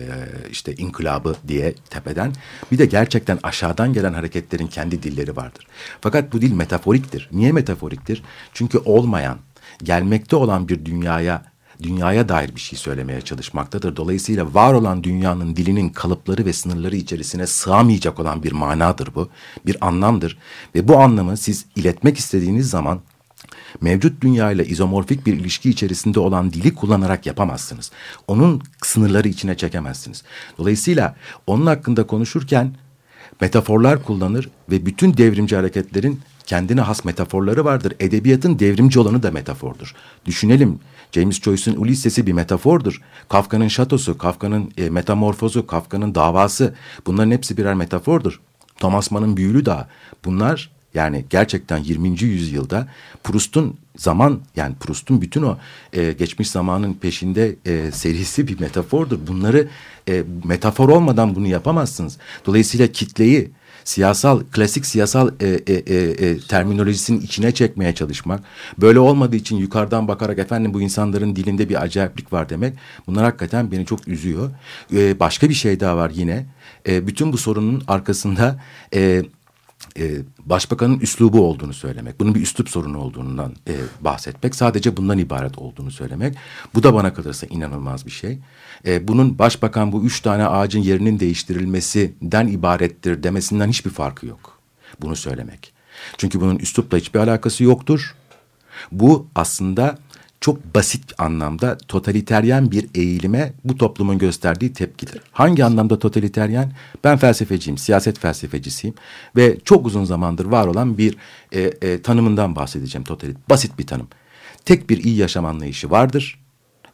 işte inkılabı diye tepeden bir de gerçekten aşağıdan gelen hareketlerin kendi dilleri vardır. Fakat bu dil metaforiktir. Niye metaforiktir? Çünkü olmayan, gelmekte olan bir dünyaya dünyaya dair bir şey söylemeye çalışmaktadır. Dolayısıyla var olan dünyanın dilinin kalıpları ve sınırları içerisine sığamayacak olan bir manadır bu. Bir anlamdır ve bu anlamı siz iletmek istediğiniz zaman mevcut dünyayla izomorfik bir ilişki içerisinde olan dili kullanarak yapamazsınız. Onun sınırları içine çekemezsiniz. Dolayısıyla onun hakkında konuşurken metaforlar kullanır ve bütün devrimci hareketlerin kendine has metaforları vardır. Edebiyatın devrimci olanı da metafordur. Düşünelim James Joyce'un Ulysses'i bir metafordur. Kafka'nın şatosu, Kafka'nın e, metamorfozu, Kafka'nın davası bunların hepsi birer metafordur. Thomas Mann'ın Büyülü Dağı bunlar yani gerçekten 20. yüzyılda Proust'un zaman yani Proust'un bütün o e, geçmiş zamanın peşinde e, serisi bir metafordur. Bunları e, metafor olmadan bunu yapamazsınız. Dolayısıyla kitleyi siyasal klasik siyasal e, e, e, e, terminolojisinin içine çekmeye çalışmak. Böyle olmadığı için yukarıdan bakarak efendim bu insanların dilinde bir acayiplik var demek. Bunlar hakikaten beni çok üzüyor. E, başka bir şey daha var yine. E, bütün bu sorunun arkasında e, e, başbakanın üslubu olduğunu söylemek, bunun bir üslup sorunu olduğundan e, bahsetmek, sadece bundan ibaret olduğunu söylemek. Bu da bana kalırsa inanılmaz bir şey. E, bunun başbakan bu üç tane ağacın yerinin değiştirilmesinden ibarettir demesinden hiçbir farkı yok. Bunu söylemek. Çünkü bunun üslupla hiçbir alakası yoktur. Bu aslında çok basit anlamda totaliteryen bir eğilime bu toplumun gösterdiği tepkidir. Hangi anlamda totaliteryen? Ben felsefeciyim, siyaset felsefecisiyim ve çok uzun zamandır var olan bir e, e, tanımından bahsedeceğim totalit. Basit bir tanım. Tek bir iyi yaşam anlayışı vardır.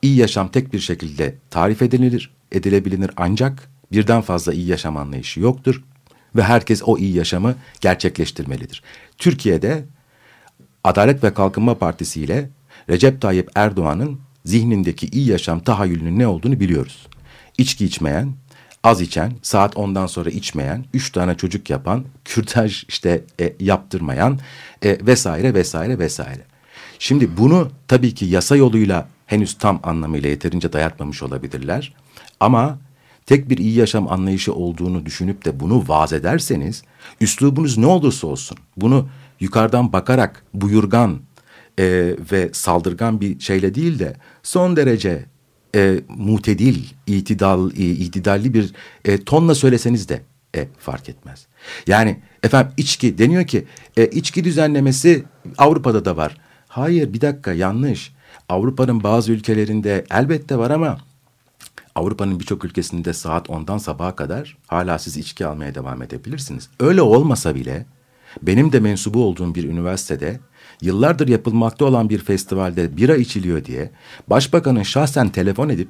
İyi yaşam tek bir şekilde tarif edilir, edilebilir ancak birden fazla iyi yaşam anlayışı yoktur ve herkes o iyi yaşamı gerçekleştirmelidir. Türkiye'de Adalet ve Kalkınma Partisi ile Recep Tayyip Erdoğan'ın zihnindeki iyi yaşam tahayyülünün ne olduğunu biliyoruz. İçki içmeyen, az içen, saat ondan sonra içmeyen, üç tane çocuk yapan, kürtaj işte e, yaptırmayan e, vesaire vesaire vesaire. Şimdi bunu tabii ki yasa yoluyla henüz tam anlamıyla yeterince dayatmamış olabilirler. Ama tek bir iyi yaşam anlayışı olduğunu düşünüp de bunu vaaz ederseniz, üslubunuz ne olursa olsun, bunu yukarıdan bakarak buyurgan, e, ve saldırgan bir şeyle değil de son derece e, mutedil, itidal, e, itidalli bir e, tonla söyleseniz de e, fark etmez. Yani efendim içki deniyor ki e, içki düzenlemesi Avrupa'da da var. Hayır bir dakika yanlış. Avrupa'nın bazı ülkelerinde elbette var ama Avrupa'nın birçok ülkesinde saat 10'dan sabaha kadar hala siz içki almaya devam edebilirsiniz. Öyle olmasa bile benim de mensubu olduğum bir üniversitede yıllardır yapılmakta olan bir festivalde bira içiliyor diye başbakanın şahsen telefon edip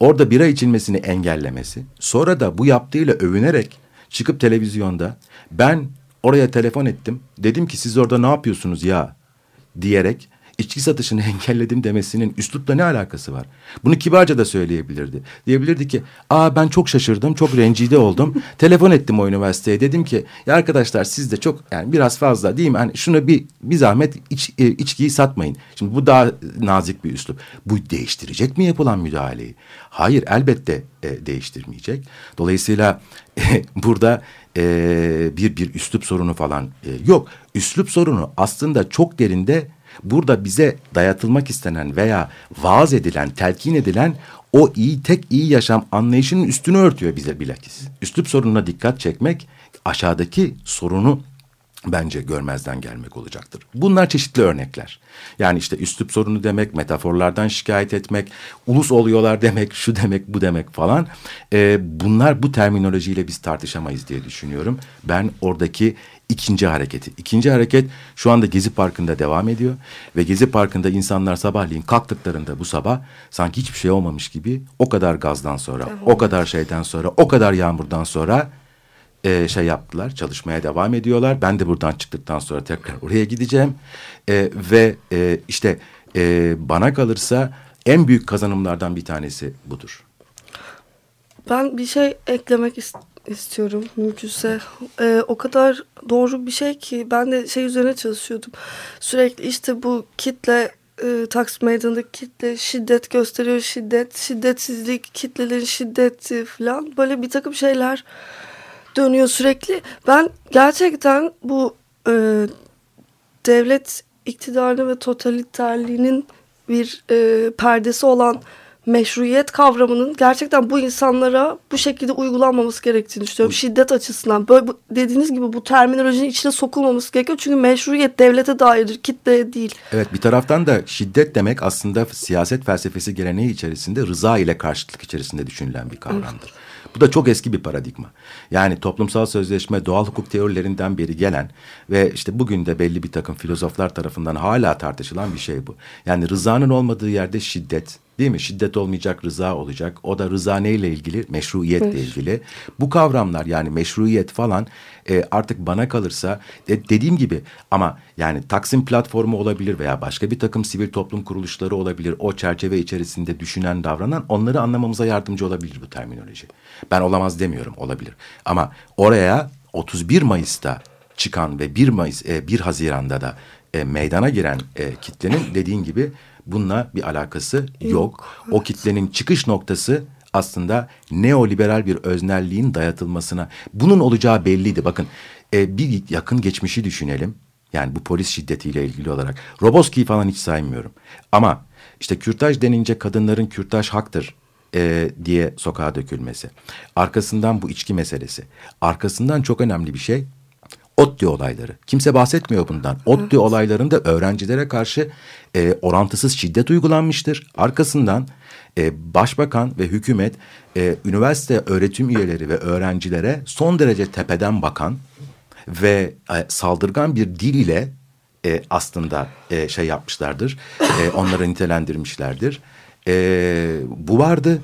orada bira içilmesini engellemesi, sonra da bu yaptığıyla övünerek çıkıp televizyonda ben oraya telefon ettim, dedim ki siz orada ne yapıyorsunuz ya? diyerek içki satışını engelledim demesinin üslupla ne alakası var? Bunu kibarca da söyleyebilirdi. Diyebilirdi ki aa ben çok şaşırdım, çok rencide oldum. Telefon ettim o üniversiteye dedim ki ya arkadaşlar siz de çok yani biraz fazla değil mi? Hani şunu bir, bir zahmet iç, e, içkiyi satmayın. Şimdi bu daha nazik bir üslup. Bu değiştirecek mi yapılan müdahaleyi? Hayır elbette e, değiştirmeyecek. Dolayısıyla e, burada e, bir bir üslup sorunu falan e, yok. Üslup sorunu aslında çok derinde Burada bize dayatılmak istenen veya vaaz edilen, telkin edilen o iyi tek iyi yaşam anlayışının üstünü örtüyor bize bilakis. Üslup sorununa dikkat çekmek aşağıdaki sorunu bence görmezden gelmek olacaktır. Bunlar çeşitli örnekler. Yani işte üslup sorunu demek, metaforlardan şikayet etmek, ulus oluyorlar demek, şu demek, bu demek falan. Ee, bunlar bu terminolojiyle biz tartışamayız diye düşünüyorum. Ben oradaki ikinci hareketi. İkinci hareket şu anda Gezi Parkı'nda devam ediyor. Ve Gezi Parkı'nda insanlar sabahleyin kalktıklarında bu sabah sanki hiçbir şey olmamış gibi o kadar gazdan sonra, evet. o kadar şeyden sonra, o kadar yağmurdan sonra e, şey yaptılar. Çalışmaya devam ediyorlar. Ben de buradan çıktıktan sonra tekrar oraya gideceğim. E, ve e, işte e, bana kalırsa en büyük kazanımlardan bir tanesi budur. Ben bir şey eklemek istiyorum istiyorum mümkünse. Ee, o kadar doğru bir şey ki ben de şey üzerine çalışıyordum. Sürekli işte bu kitle e, Taksim Meydanı'ndaki kitle şiddet gösteriyor şiddet, şiddetsizlik, kitlelerin şiddeti falan böyle bir takım şeyler dönüyor sürekli. Ben gerçekten bu e, devlet iktidarı ve totaliterliğinin bir e, perdesi olan meşruiyet kavramının gerçekten bu insanlara bu şekilde uygulanmaması gerektiğini düşünüyorum. Şiddet açısından böyle bu, dediğiniz gibi bu terminolojinin içine sokulmaması gerekiyor. Çünkü meşruiyet devlete dairdir, kitleye değil. Evet bir taraftan da şiddet demek aslında siyaset felsefesi geleneği içerisinde rıza ile karşıtlık içerisinde düşünülen bir kavramdır. Evet. Bu da çok eski bir paradigma. Yani toplumsal sözleşme, doğal hukuk teorilerinden beri gelen ve işte bugün de belli bir takım filozoflar tarafından hala tartışılan bir şey bu. Yani rızanın olmadığı yerde şiddet, Değil mi? Şiddet olmayacak, rıza olacak. O da rıza neyle ilgili? Meşruiyetle evet. ilgili. Bu kavramlar yani meşruiyet falan e, artık bana kalırsa e, dediğim gibi ama yani Taksim platformu olabilir veya başka bir takım sivil toplum kuruluşları olabilir. O çerçeve içerisinde düşünen, davranan onları anlamamıza yardımcı olabilir bu terminoloji. Ben olamaz demiyorum, olabilir. Ama oraya 31 Mayıs'ta çıkan ve 1 Mayıs, e, 1 Haziran'da da e, meydana giren e, kitlenin dediğin gibi bununla bir alakası yok. O kitlenin çıkış noktası aslında neoliberal bir öznelliğin dayatılmasına. Bunun olacağı belliydi. Bakın e, bir yakın geçmişi düşünelim. Yani bu polis şiddetiyle ilgili olarak. Roboski'yi falan hiç saymıyorum. Ama işte kürtaj denince kadınların kürtaj haktır e, diye sokağa dökülmesi. Arkasından bu içki meselesi. Arkasından çok önemli bir şey ODTÜ olayları. Kimse bahsetmiyor bundan. ODTÜ olaylarında öğrencilere karşı e, orantısız şiddet uygulanmıştır. Arkasından e, başbakan ve hükümet e, üniversite öğretim üyeleri ve öğrencilere son derece tepeden bakan ve e, saldırgan bir dil ile e, aslında e, şey yapmışlardır. E, onları nitelendirmişlerdir. E, bu vardı.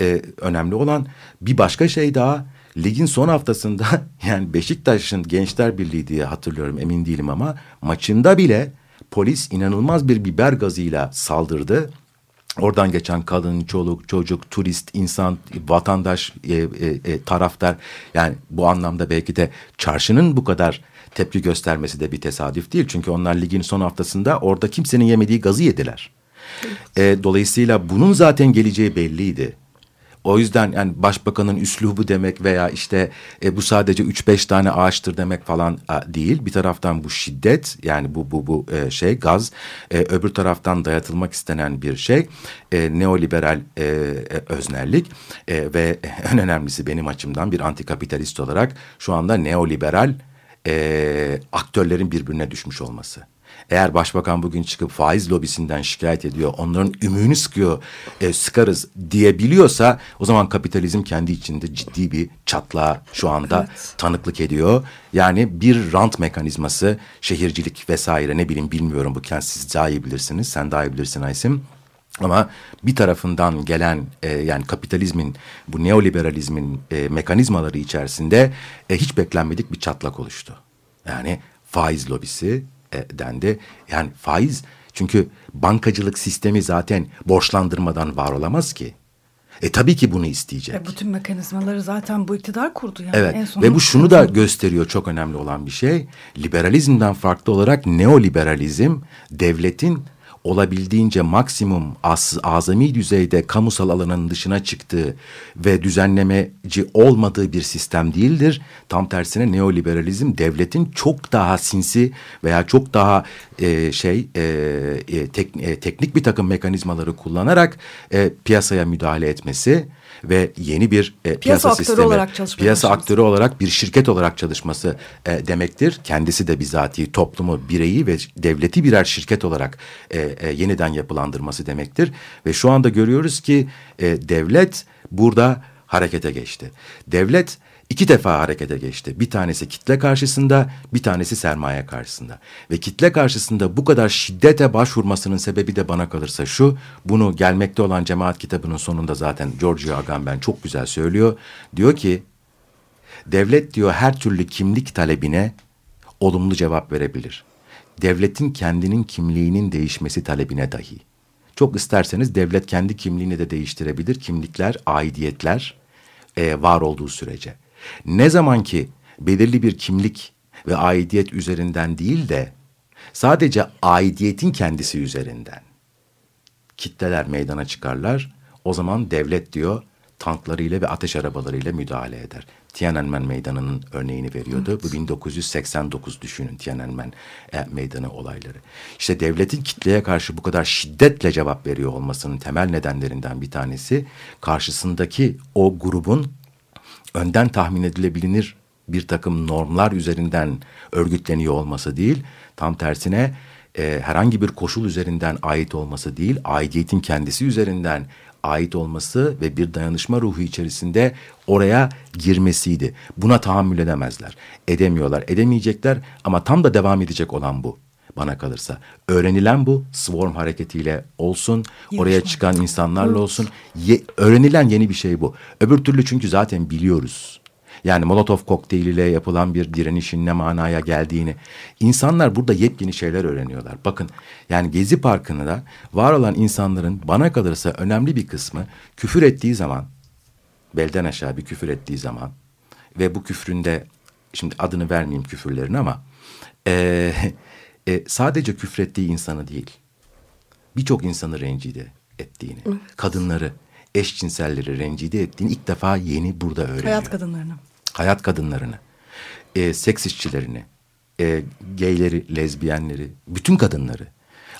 E, önemli olan bir başka şey daha ligin son haftasında yani Beşiktaş'ın Gençler Birliği diye hatırlıyorum emin değilim ama maçında bile polis inanılmaz bir biber gazıyla saldırdı. Oradan geçen kadın, çoluk, çocuk, turist, insan, vatandaş, e, e, e, taraftar yani bu anlamda belki de çarşının bu kadar tepki göstermesi de bir tesadüf değil. Çünkü onlar ligin son haftasında orada kimsenin yemediği gazı yediler. E, dolayısıyla bunun zaten geleceği belliydi. O yüzden yani başbakanın üslubu demek veya işte e, bu sadece üç beş tane ağaçtır demek falan a, değil. Bir taraftan bu şiddet yani bu bu bu e, şey gaz, e, öbür taraftan dayatılmak istenen bir şey e, neoliberal e, e, öznellik e, ve en önemlisi benim açımdan bir antikapitalist olarak şu anda neoliberal e, aktörlerin birbirine düşmüş olması. Eğer başbakan bugün çıkıp faiz lobisinden şikayet ediyor, onların ümüğünü sıkıyor, e, sıkarız diyebiliyorsa o zaman kapitalizm kendi içinde ciddi bir çatlağa şu anda Evet. tanıklık ediyor. Yani bir rant mekanizması, şehircilik vesaire ne bileyim bilmiyorum bu kent siz daha iyi bilirsiniz, sen daha iyi bilirsin Aysim. Ama bir tarafından gelen e, yani kapitalizmin bu neoliberalizmin e, mekanizmaları içerisinde e, hiç beklenmedik bir çatlak oluştu. Yani faiz lobisi dendi. Yani faiz çünkü bankacılık sistemi zaten borçlandırmadan var olamaz ki. E tabii ki bunu isteyecek. E, bütün mekanizmaları zaten bu iktidar kurdu yani. Evet En ve bu şunu da gösteriyor çok önemli olan bir şey. Liberalizmden farklı olarak neoliberalizm devletin olabildiğince maksimum az, azami düzeyde kamusal alanın dışına çıktığı ve düzenlemeci olmadığı bir sistem değildir. Tam tersine neoliberalizm devletin çok daha sinsi veya çok daha e, şey e, e, tek, e, teknik bir takım mekanizmaları kullanarak e, piyasaya müdahale etmesi ve yeni bir e, piyasa, aktörü sistemi, olarak piyasa başlaması. aktörü olarak bir şirket olarak çalışması e, demektir. Kendisi de bizatihi toplumu, bireyi ve devleti birer şirket olarak e, e, yeniden yapılandırması demektir. Ve şu anda görüyoruz ki e, devlet burada harekete geçti. Devlet iki defa harekete geçti. Bir tanesi kitle karşısında, bir tanesi sermaye karşısında. Ve kitle karşısında bu kadar şiddete başvurmasının sebebi de bana kalırsa şu. Bunu gelmekte olan cemaat kitabının sonunda zaten Giorgio Agamben çok güzel söylüyor. Diyor ki devlet diyor her türlü kimlik talebine olumlu cevap verebilir. Devletin kendinin kimliğinin değişmesi talebine dahi. Çok isterseniz devlet kendi kimliğini de değiştirebilir. Kimlikler, aidiyetler e, var olduğu sürece. Ne zaman ki belirli bir kimlik ve aidiyet üzerinden değil de sadece aidiyetin kendisi üzerinden kitleler meydana çıkarlar. O zaman devlet diyor tanklarıyla ve ateş arabalarıyla müdahale eder. Tiananmen Meydanı'nın örneğini veriyordu. Bu 1989 düşünün Tiananmen e, Meydanı olayları. İşte devletin kitleye karşı bu kadar şiddetle cevap veriyor olmasının temel nedenlerinden bir tanesi karşısındaki o grubun önden tahmin edilebilir bir takım normlar üzerinden örgütleniyor olması değil, tam tersine e, herhangi bir koşul üzerinden ait olması değil, aidiyetin kendisi üzerinden ait olması ve bir dayanışma ruhu içerisinde oraya girmesiydi. Buna tahammül edemezler, edemiyorlar, edemeyecekler ama tam da devam edecek olan bu bana kalırsa. Öğrenilen bu swarm hareketiyle olsun, oraya çıkan insanlarla olsun. Ye- öğrenilen yeni bir şey bu. Öbür türlü çünkü zaten biliyoruz. Yani Molotov kokteyliyle yapılan bir direnişin ne manaya geldiğini. insanlar burada yepyeni şeyler öğreniyorlar. Bakın yani Gezi Parkı'nda var olan insanların bana kalırsa önemli bir kısmı küfür ettiği zaman, belden aşağı bir küfür ettiği zaman ve bu küfründe şimdi adını vermeyeyim küfürlerin ama eee e, sadece küfrettiği insanı değil, birçok insanı rencide ettiğini, kadınları, eşcinselleri rencide ettiğini ilk defa yeni burada öğreniyor. hayat kadınlarını. Hayat kadınlarını, e, seks işçilerini, e, geyleri, lezbiyenleri, bütün kadınları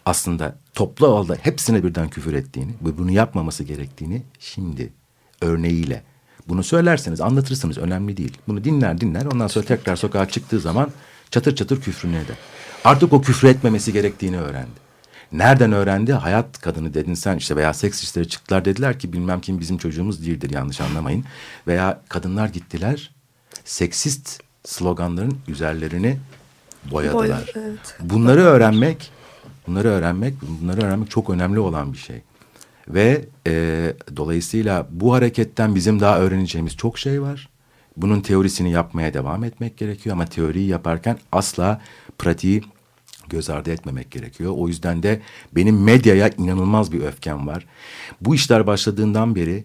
aslında toplu halde hepsine birden küfür ettiğini ve bunu yapmaması gerektiğini şimdi örneğiyle bunu söylerseniz anlatırsınız önemli değil. Bunu dinler dinler ondan sonra tekrar sokağa çıktığı zaman çatır çatır küfrünü eder. Artık o küfür etmemesi gerektiğini öğrendi. Nereden öğrendi? Hayat kadını dedin sen işte veya seks işleri çıktılar dediler ki bilmem kim bizim çocuğumuz değildir yanlış anlamayın. Veya kadınlar gittiler seksist sloganların üzerlerini boyadılar. Boya- evet. Bunları öğrenmek, bunları öğrenmek, bunları öğrenmek çok önemli olan bir şey. Ve e, dolayısıyla bu hareketten bizim daha öğreneceğimiz çok şey var. Bunun teorisini yapmaya devam etmek gerekiyor ama teoriyi yaparken asla pratiği göz ardı etmemek gerekiyor. O yüzden de benim medyaya inanılmaz bir öfkem var. Bu işler başladığından beri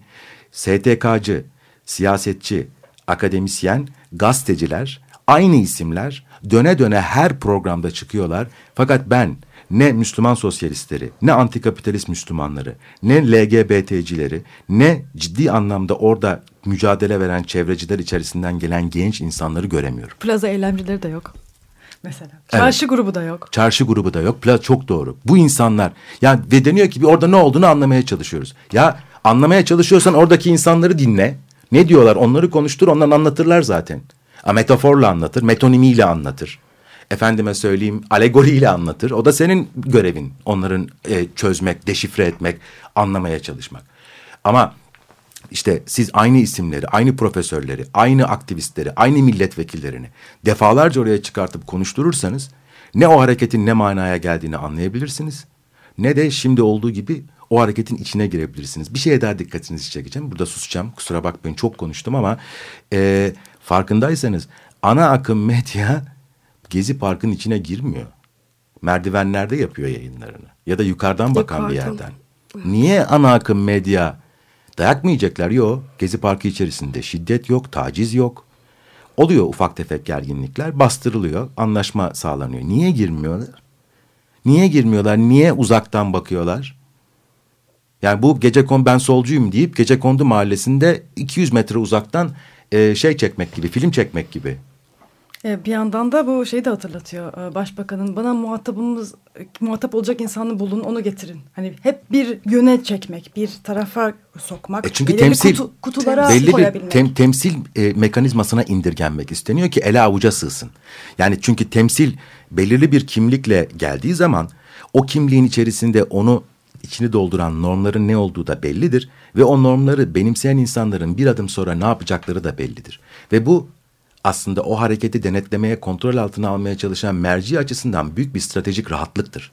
STK'cı, siyasetçi, akademisyen, gazeteciler, aynı isimler döne döne her programda çıkıyorlar. Fakat ben ne Müslüman sosyalistleri, ne antikapitalist Müslümanları, ne LGBT'cileri, ne ciddi anlamda orada mücadele veren çevreciler içerisinden gelen genç insanları göremiyorum. Plaza eylemcileri de yok. Mesela. Çarşı grubu da yok. Çarşı grubu da yok. Pla çok doğru. Bu insanlar yani ve deniyor ki bir orada ne olduğunu anlamaya çalışıyoruz. Ya anlamaya çalışıyorsan oradaki insanları dinle. Ne diyorlar? Onları konuştur. Onlar anlatırlar zaten. A, metaforla anlatır, metonimiyle anlatır. Efendime söyleyeyim alegoriyle anlatır. O da senin görevin. Onların e, çözmek, deşifre etmek, anlamaya çalışmak. Ama işte siz aynı isimleri, aynı profesörleri, aynı aktivistleri, aynı milletvekillerini defalarca oraya çıkartıp konuşturursanız ne o hareketin ne manaya geldiğini anlayabilirsiniz ne de şimdi olduğu gibi o hareketin içine girebilirsiniz. Bir şeye daha dikkatinizi çekeceğim. Burada susacağım. Kusura bakmayın çok konuştum ama e, farkındaysanız ana akım medya Gezi Park'ın içine girmiyor. Merdivenlerde yapıyor yayınlarını ya da yukarıdan bakan bir yerden. Niye ana akım medya dayak mı yiyecekler? Yok. Gezi Parkı içerisinde şiddet yok, taciz yok. Oluyor ufak tefek gerginlikler, bastırılıyor, anlaşma sağlanıyor. Niye girmiyorlar? Niye girmiyorlar? Niye uzaktan bakıyorlar? Yani bu gece kon ben solcuyum deyip gece kondu mahallesinde 200 metre uzaktan e, şey çekmek gibi, film çekmek gibi. E, bir yandan da bu şeyi de hatırlatıyor. E, başbakanın bana muhatabımız muhatap olacak insanı bulun onu getirin. Hani hep bir yöne çekmek, bir tarafa sokmak. E çünkü temsil kutu, kutulara belli koyabilmek. bir tem, temsil e, mekanizmasına indirgenmek isteniyor ki ele avuca sığsın. Yani çünkü temsil belirli bir kimlikle geldiği zaman o kimliğin içerisinde onu içini dolduran normların ne olduğu da bellidir ve o normları benimseyen insanların bir adım sonra ne yapacakları da bellidir. Ve bu aslında o hareketi denetlemeye, kontrol altına almaya çalışan merci açısından büyük bir stratejik rahatlıktır.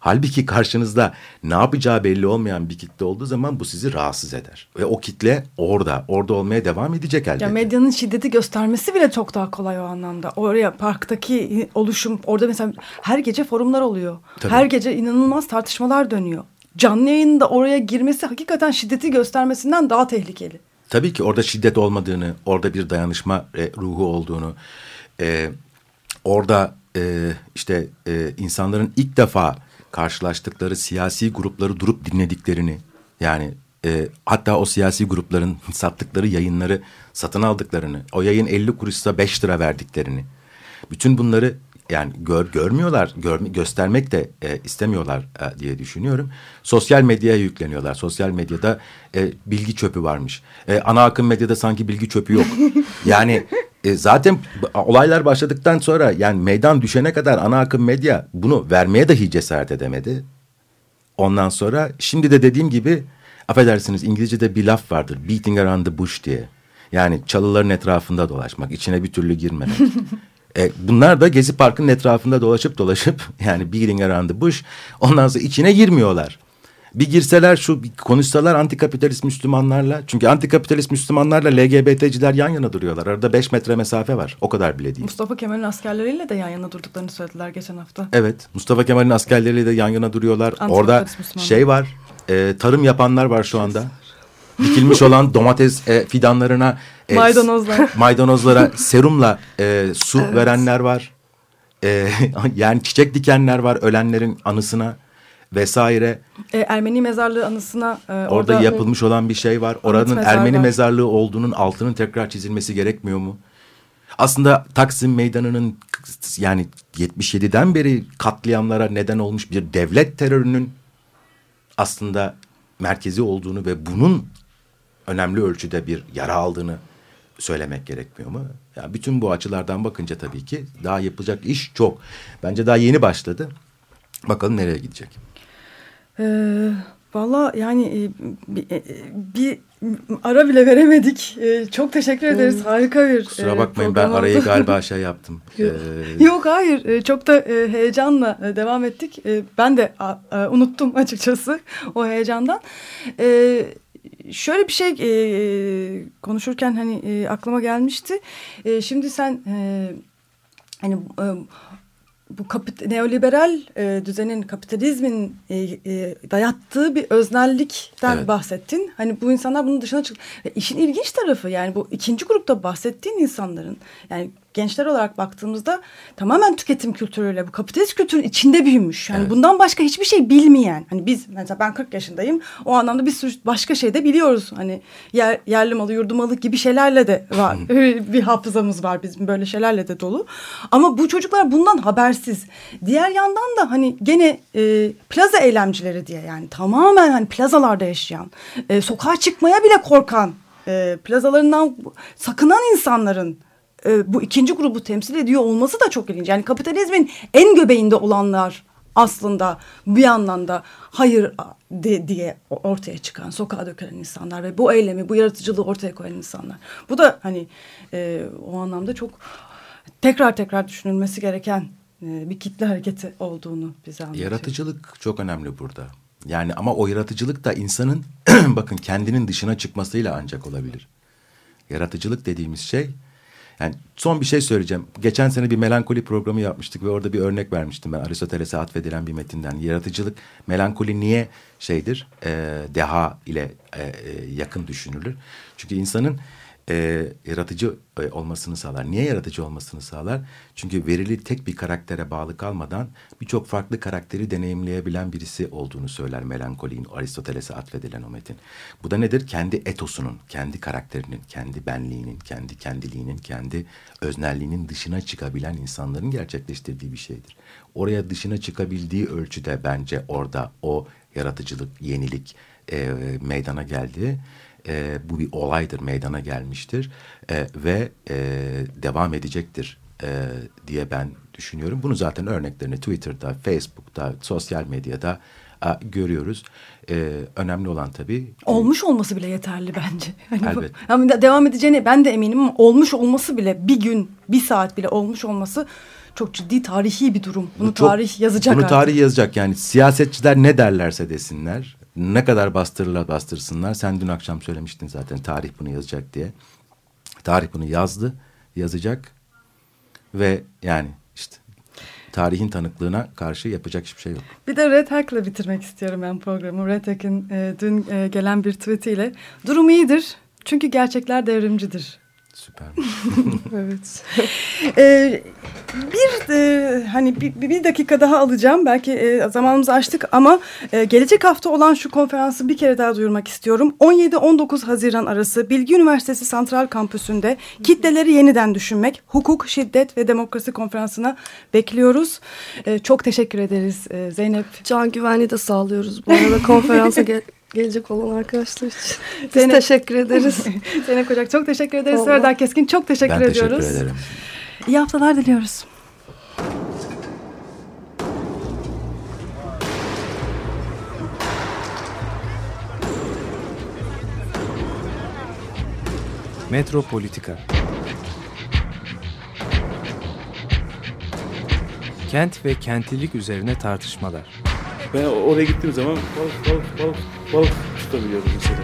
Halbuki karşınızda ne yapacağı belli olmayan bir kitle olduğu zaman bu sizi rahatsız eder. Ve o kitle orada, orada olmaya devam edecek elbette. Ya medyanın şiddeti göstermesi bile çok daha kolay o anlamda. Oraya parktaki oluşum, orada mesela her gece forumlar oluyor. Tabii. Her gece inanılmaz tartışmalar dönüyor. Canlı yayında oraya girmesi hakikaten şiddeti göstermesinden daha tehlikeli. Tabii ki orada şiddet olmadığını, orada bir dayanışma e, ruhu olduğunu, e, orada e, işte e, insanların ilk defa karşılaştıkları siyasi grupları durup dinlediklerini, yani e, hatta o siyasi grupların sattıkları yayınları satın aldıklarını, o yayın 50 kuruşsa 5 lira verdiklerini, bütün bunları yani gör, görmüyorlar, gör, göstermek de e, istemiyorlar e, diye düşünüyorum. Sosyal medyaya yükleniyorlar. Sosyal medyada e, bilgi çöpü varmış. E, ana akım medyada sanki bilgi çöpü yok. yani e, zaten olaylar başladıktan sonra yani meydan düşene kadar ana akım medya bunu vermeye dahi cesaret edemedi. Ondan sonra şimdi de dediğim gibi affedersiniz İngilizce'de bir laf vardır. Beating around the bush diye. Yani çalıların etrafında dolaşmak, içine bir türlü girmemek. E, bunlar da Gezi Parkı'nın etrafında dolaşıp dolaşıp yani beating around the bush ondan sonra içine girmiyorlar. Bir girseler şu bir konuşsalar antikapitalist Müslümanlarla çünkü antikapitalist Müslümanlarla LGBT'ciler yan yana duruyorlar. Arada beş metre mesafe var. O kadar bile değil. Mustafa Kemal'in askerleriyle de yan yana durduklarını söylediler geçen hafta. Evet. Mustafa Kemal'in askerleriyle de yan yana duruyorlar. Orada şey var. e, tarım yapanlar var şu anda. Dikilmiş olan domates e, fidanlarına e, Maydanozlar. maydanozlara serumla e, su verenler var. E, yani çiçek dikenler var ölenlerin anısına vesaire. E, Ermeni mezarlığı anısına e, Orada, orada yapılmış olan bir şey var. Oranın mezar Ermeni mezarlığı olduğunun altının tekrar çizilmesi gerekmiyor mu? Aslında Taksim Meydanı'nın yani 77'den beri katliamlara neden olmuş bir devlet terörünün aslında merkezi olduğunu ve bunun önemli ölçüde bir yara aldığını söylemek gerekmiyor mu? Yani bütün bu açılardan bakınca tabii ki daha yapılacak iş çok. Bence daha yeni başladı. Bakalım nereye gidecek. Ee, Valla yani e, bir, e, bir ara bile veremedik. E, çok teşekkür ederiz. Harika bir Kusura e, bakmayın ben arayı oldu. galiba şey yaptım. Yok. Ee, Yok hayır E, çok da heyecanla devam ettik. Ben de unuttum açıkçası o heyecandan. E, şöyle bir şey e, konuşurken hani e, aklıma gelmişti. E, şimdi sen e, hani e, bu kapit neoliberal e, düzenin kapitalizmin e, e, dayattığı bir öznellikten Evet. bahsettin. Hani bu insanlar bunun dışına çıktı. Ve işin ilginç tarafı yani bu ikinci grupta bahsettiğin insanların yani gençler olarak baktığımızda tamamen tüketim kültürüyle bu kapitalist kültürün içinde büyümüş. Yani Evet. bundan başka hiçbir şey bilmeyen. Hani biz mesela ben 40 yaşındayım. O anlamda bir sürü başka şey de biliyoruz. Hani yer, yerli malı, yurdu malı gibi şeylerle de var. bir hafızamız var bizim böyle şeylerle de dolu. Ama bu çocuklar bundan habersiz. Diğer yandan da hani gene e, plaza eylemcileri diye yani tamamen hani plazalarda yaşayan, e, sokağa çıkmaya bile korkan, e, plazalarından sakınan insanların e, bu ikinci grubu temsil ediyor olması da çok ilginç. Yani kapitalizmin en göbeğinde olanlar aslında bir yandan da hayır de, diye ortaya çıkan, sokağa dökülen insanlar ve bu eylemi, bu yaratıcılığı ortaya koyan insanlar. Bu da hani e, o anlamda çok tekrar tekrar düşünülmesi gereken e, bir kitle hareketi olduğunu bize anlatıyor. Yaratıcılık çok önemli burada. Yani ama o yaratıcılık da insanın bakın kendinin dışına çıkmasıyla ancak olabilir. Yaratıcılık dediğimiz şey yani son bir şey söyleyeceğim. Geçen sene bir melankoli programı yapmıştık ve orada bir örnek vermiştim ben Aristoteles'e atfedilen bir metinden. Yaratıcılık, melankoli niye şeydir? E, deha ile e, e, yakın düşünülür. Çünkü insanın e, yaratıcı e, olmasını sağlar. Niye yaratıcı olmasını sağlar? Çünkü verili tek bir karaktere bağlı kalmadan birçok farklı karakteri deneyimleyebilen birisi olduğunu söyler melankolinin Aristoteles'e atfedilen o metin. Bu da nedir? Kendi etosunun, kendi karakterinin, kendi benliğinin, kendi kendiliğinin, kendi öznelliğinin dışına çıkabilen insanların gerçekleştirdiği bir şeydir. Oraya dışına çıkabildiği ölçüde bence orada o yaratıcılık, yenilik e, meydana geldi e, bu bir olaydır, meydana gelmiştir e, ve e, devam edecektir e, diye ben düşünüyorum. Bunu zaten örneklerini Twitter'da, Facebook'ta, sosyal medyada e, görüyoruz. E, önemli olan tabii... Olmuş olması bile yeterli bence. Hani Elbette. Bu, yani devam edeceğine ben de eminim ama olmuş olması bile bir gün, bir saat bile olmuş olması çok ciddi tarihi bir durum. Bunu çok, tarih yazacak Bunu artık. tarih yazacak yani siyasetçiler ne derlerse desinler ne kadar bastırırlar bastırsınlar. Sen dün akşam söylemiştin zaten tarih bunu yazacak diye. Tarih bunu yazdı, yazacak ve yani işte tarihin tanıklığına karşı yapacak hiçbir şey yok. Bir de Red Hack'la bitirmek istiyorum ben programı. Red Hack'in e, dün e, gelen bir tweetiyle. Durum iyidir çünkü gerçekler devrimcidir Süper. evet. ee, bir e, hani bir, bir dakika daha alacağım. Belki e, zamanımızı açtık ama e, gelecek hafta olan şu konferansı bir kere daha duyurmak istiyorum. 17-19 Haziran arası Bilgi Üniversitesi Santral Kampüsü'nde kitleleri yeniden düşünmek, hukuk, şiddet ve demokrasi konferansına bekliyoruz. E, çok teşekkür ederiz e, Zeynep. Can güvenliği de sağlıyoruz. Bu arada konferansa gel gelecek olan arkadaşlar için. Biz Zeynep, teşekkür ederiz. Zeynep Kocak çok teşekkür ederiz. Serdar Keskin çok teşekkür ben ediyoruz. Ben teşekkür ederim. İyi haftalar diliyoruz. Metropolitika Kent ve kentlilik üzerine tartışmalar. Ben oraya gittiğim zaman balık balık balık balık tutabiliyordum mesela.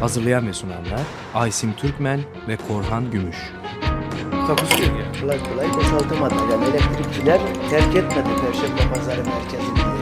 Hazırlayan ve sunanlar Aysim Türkmen ve Korhan Gümüş. Takusuyor ya. Kolay kolay boşaltamadı. Yani elektrikçiler terk etmedi Perşembe Pazarı merkezini.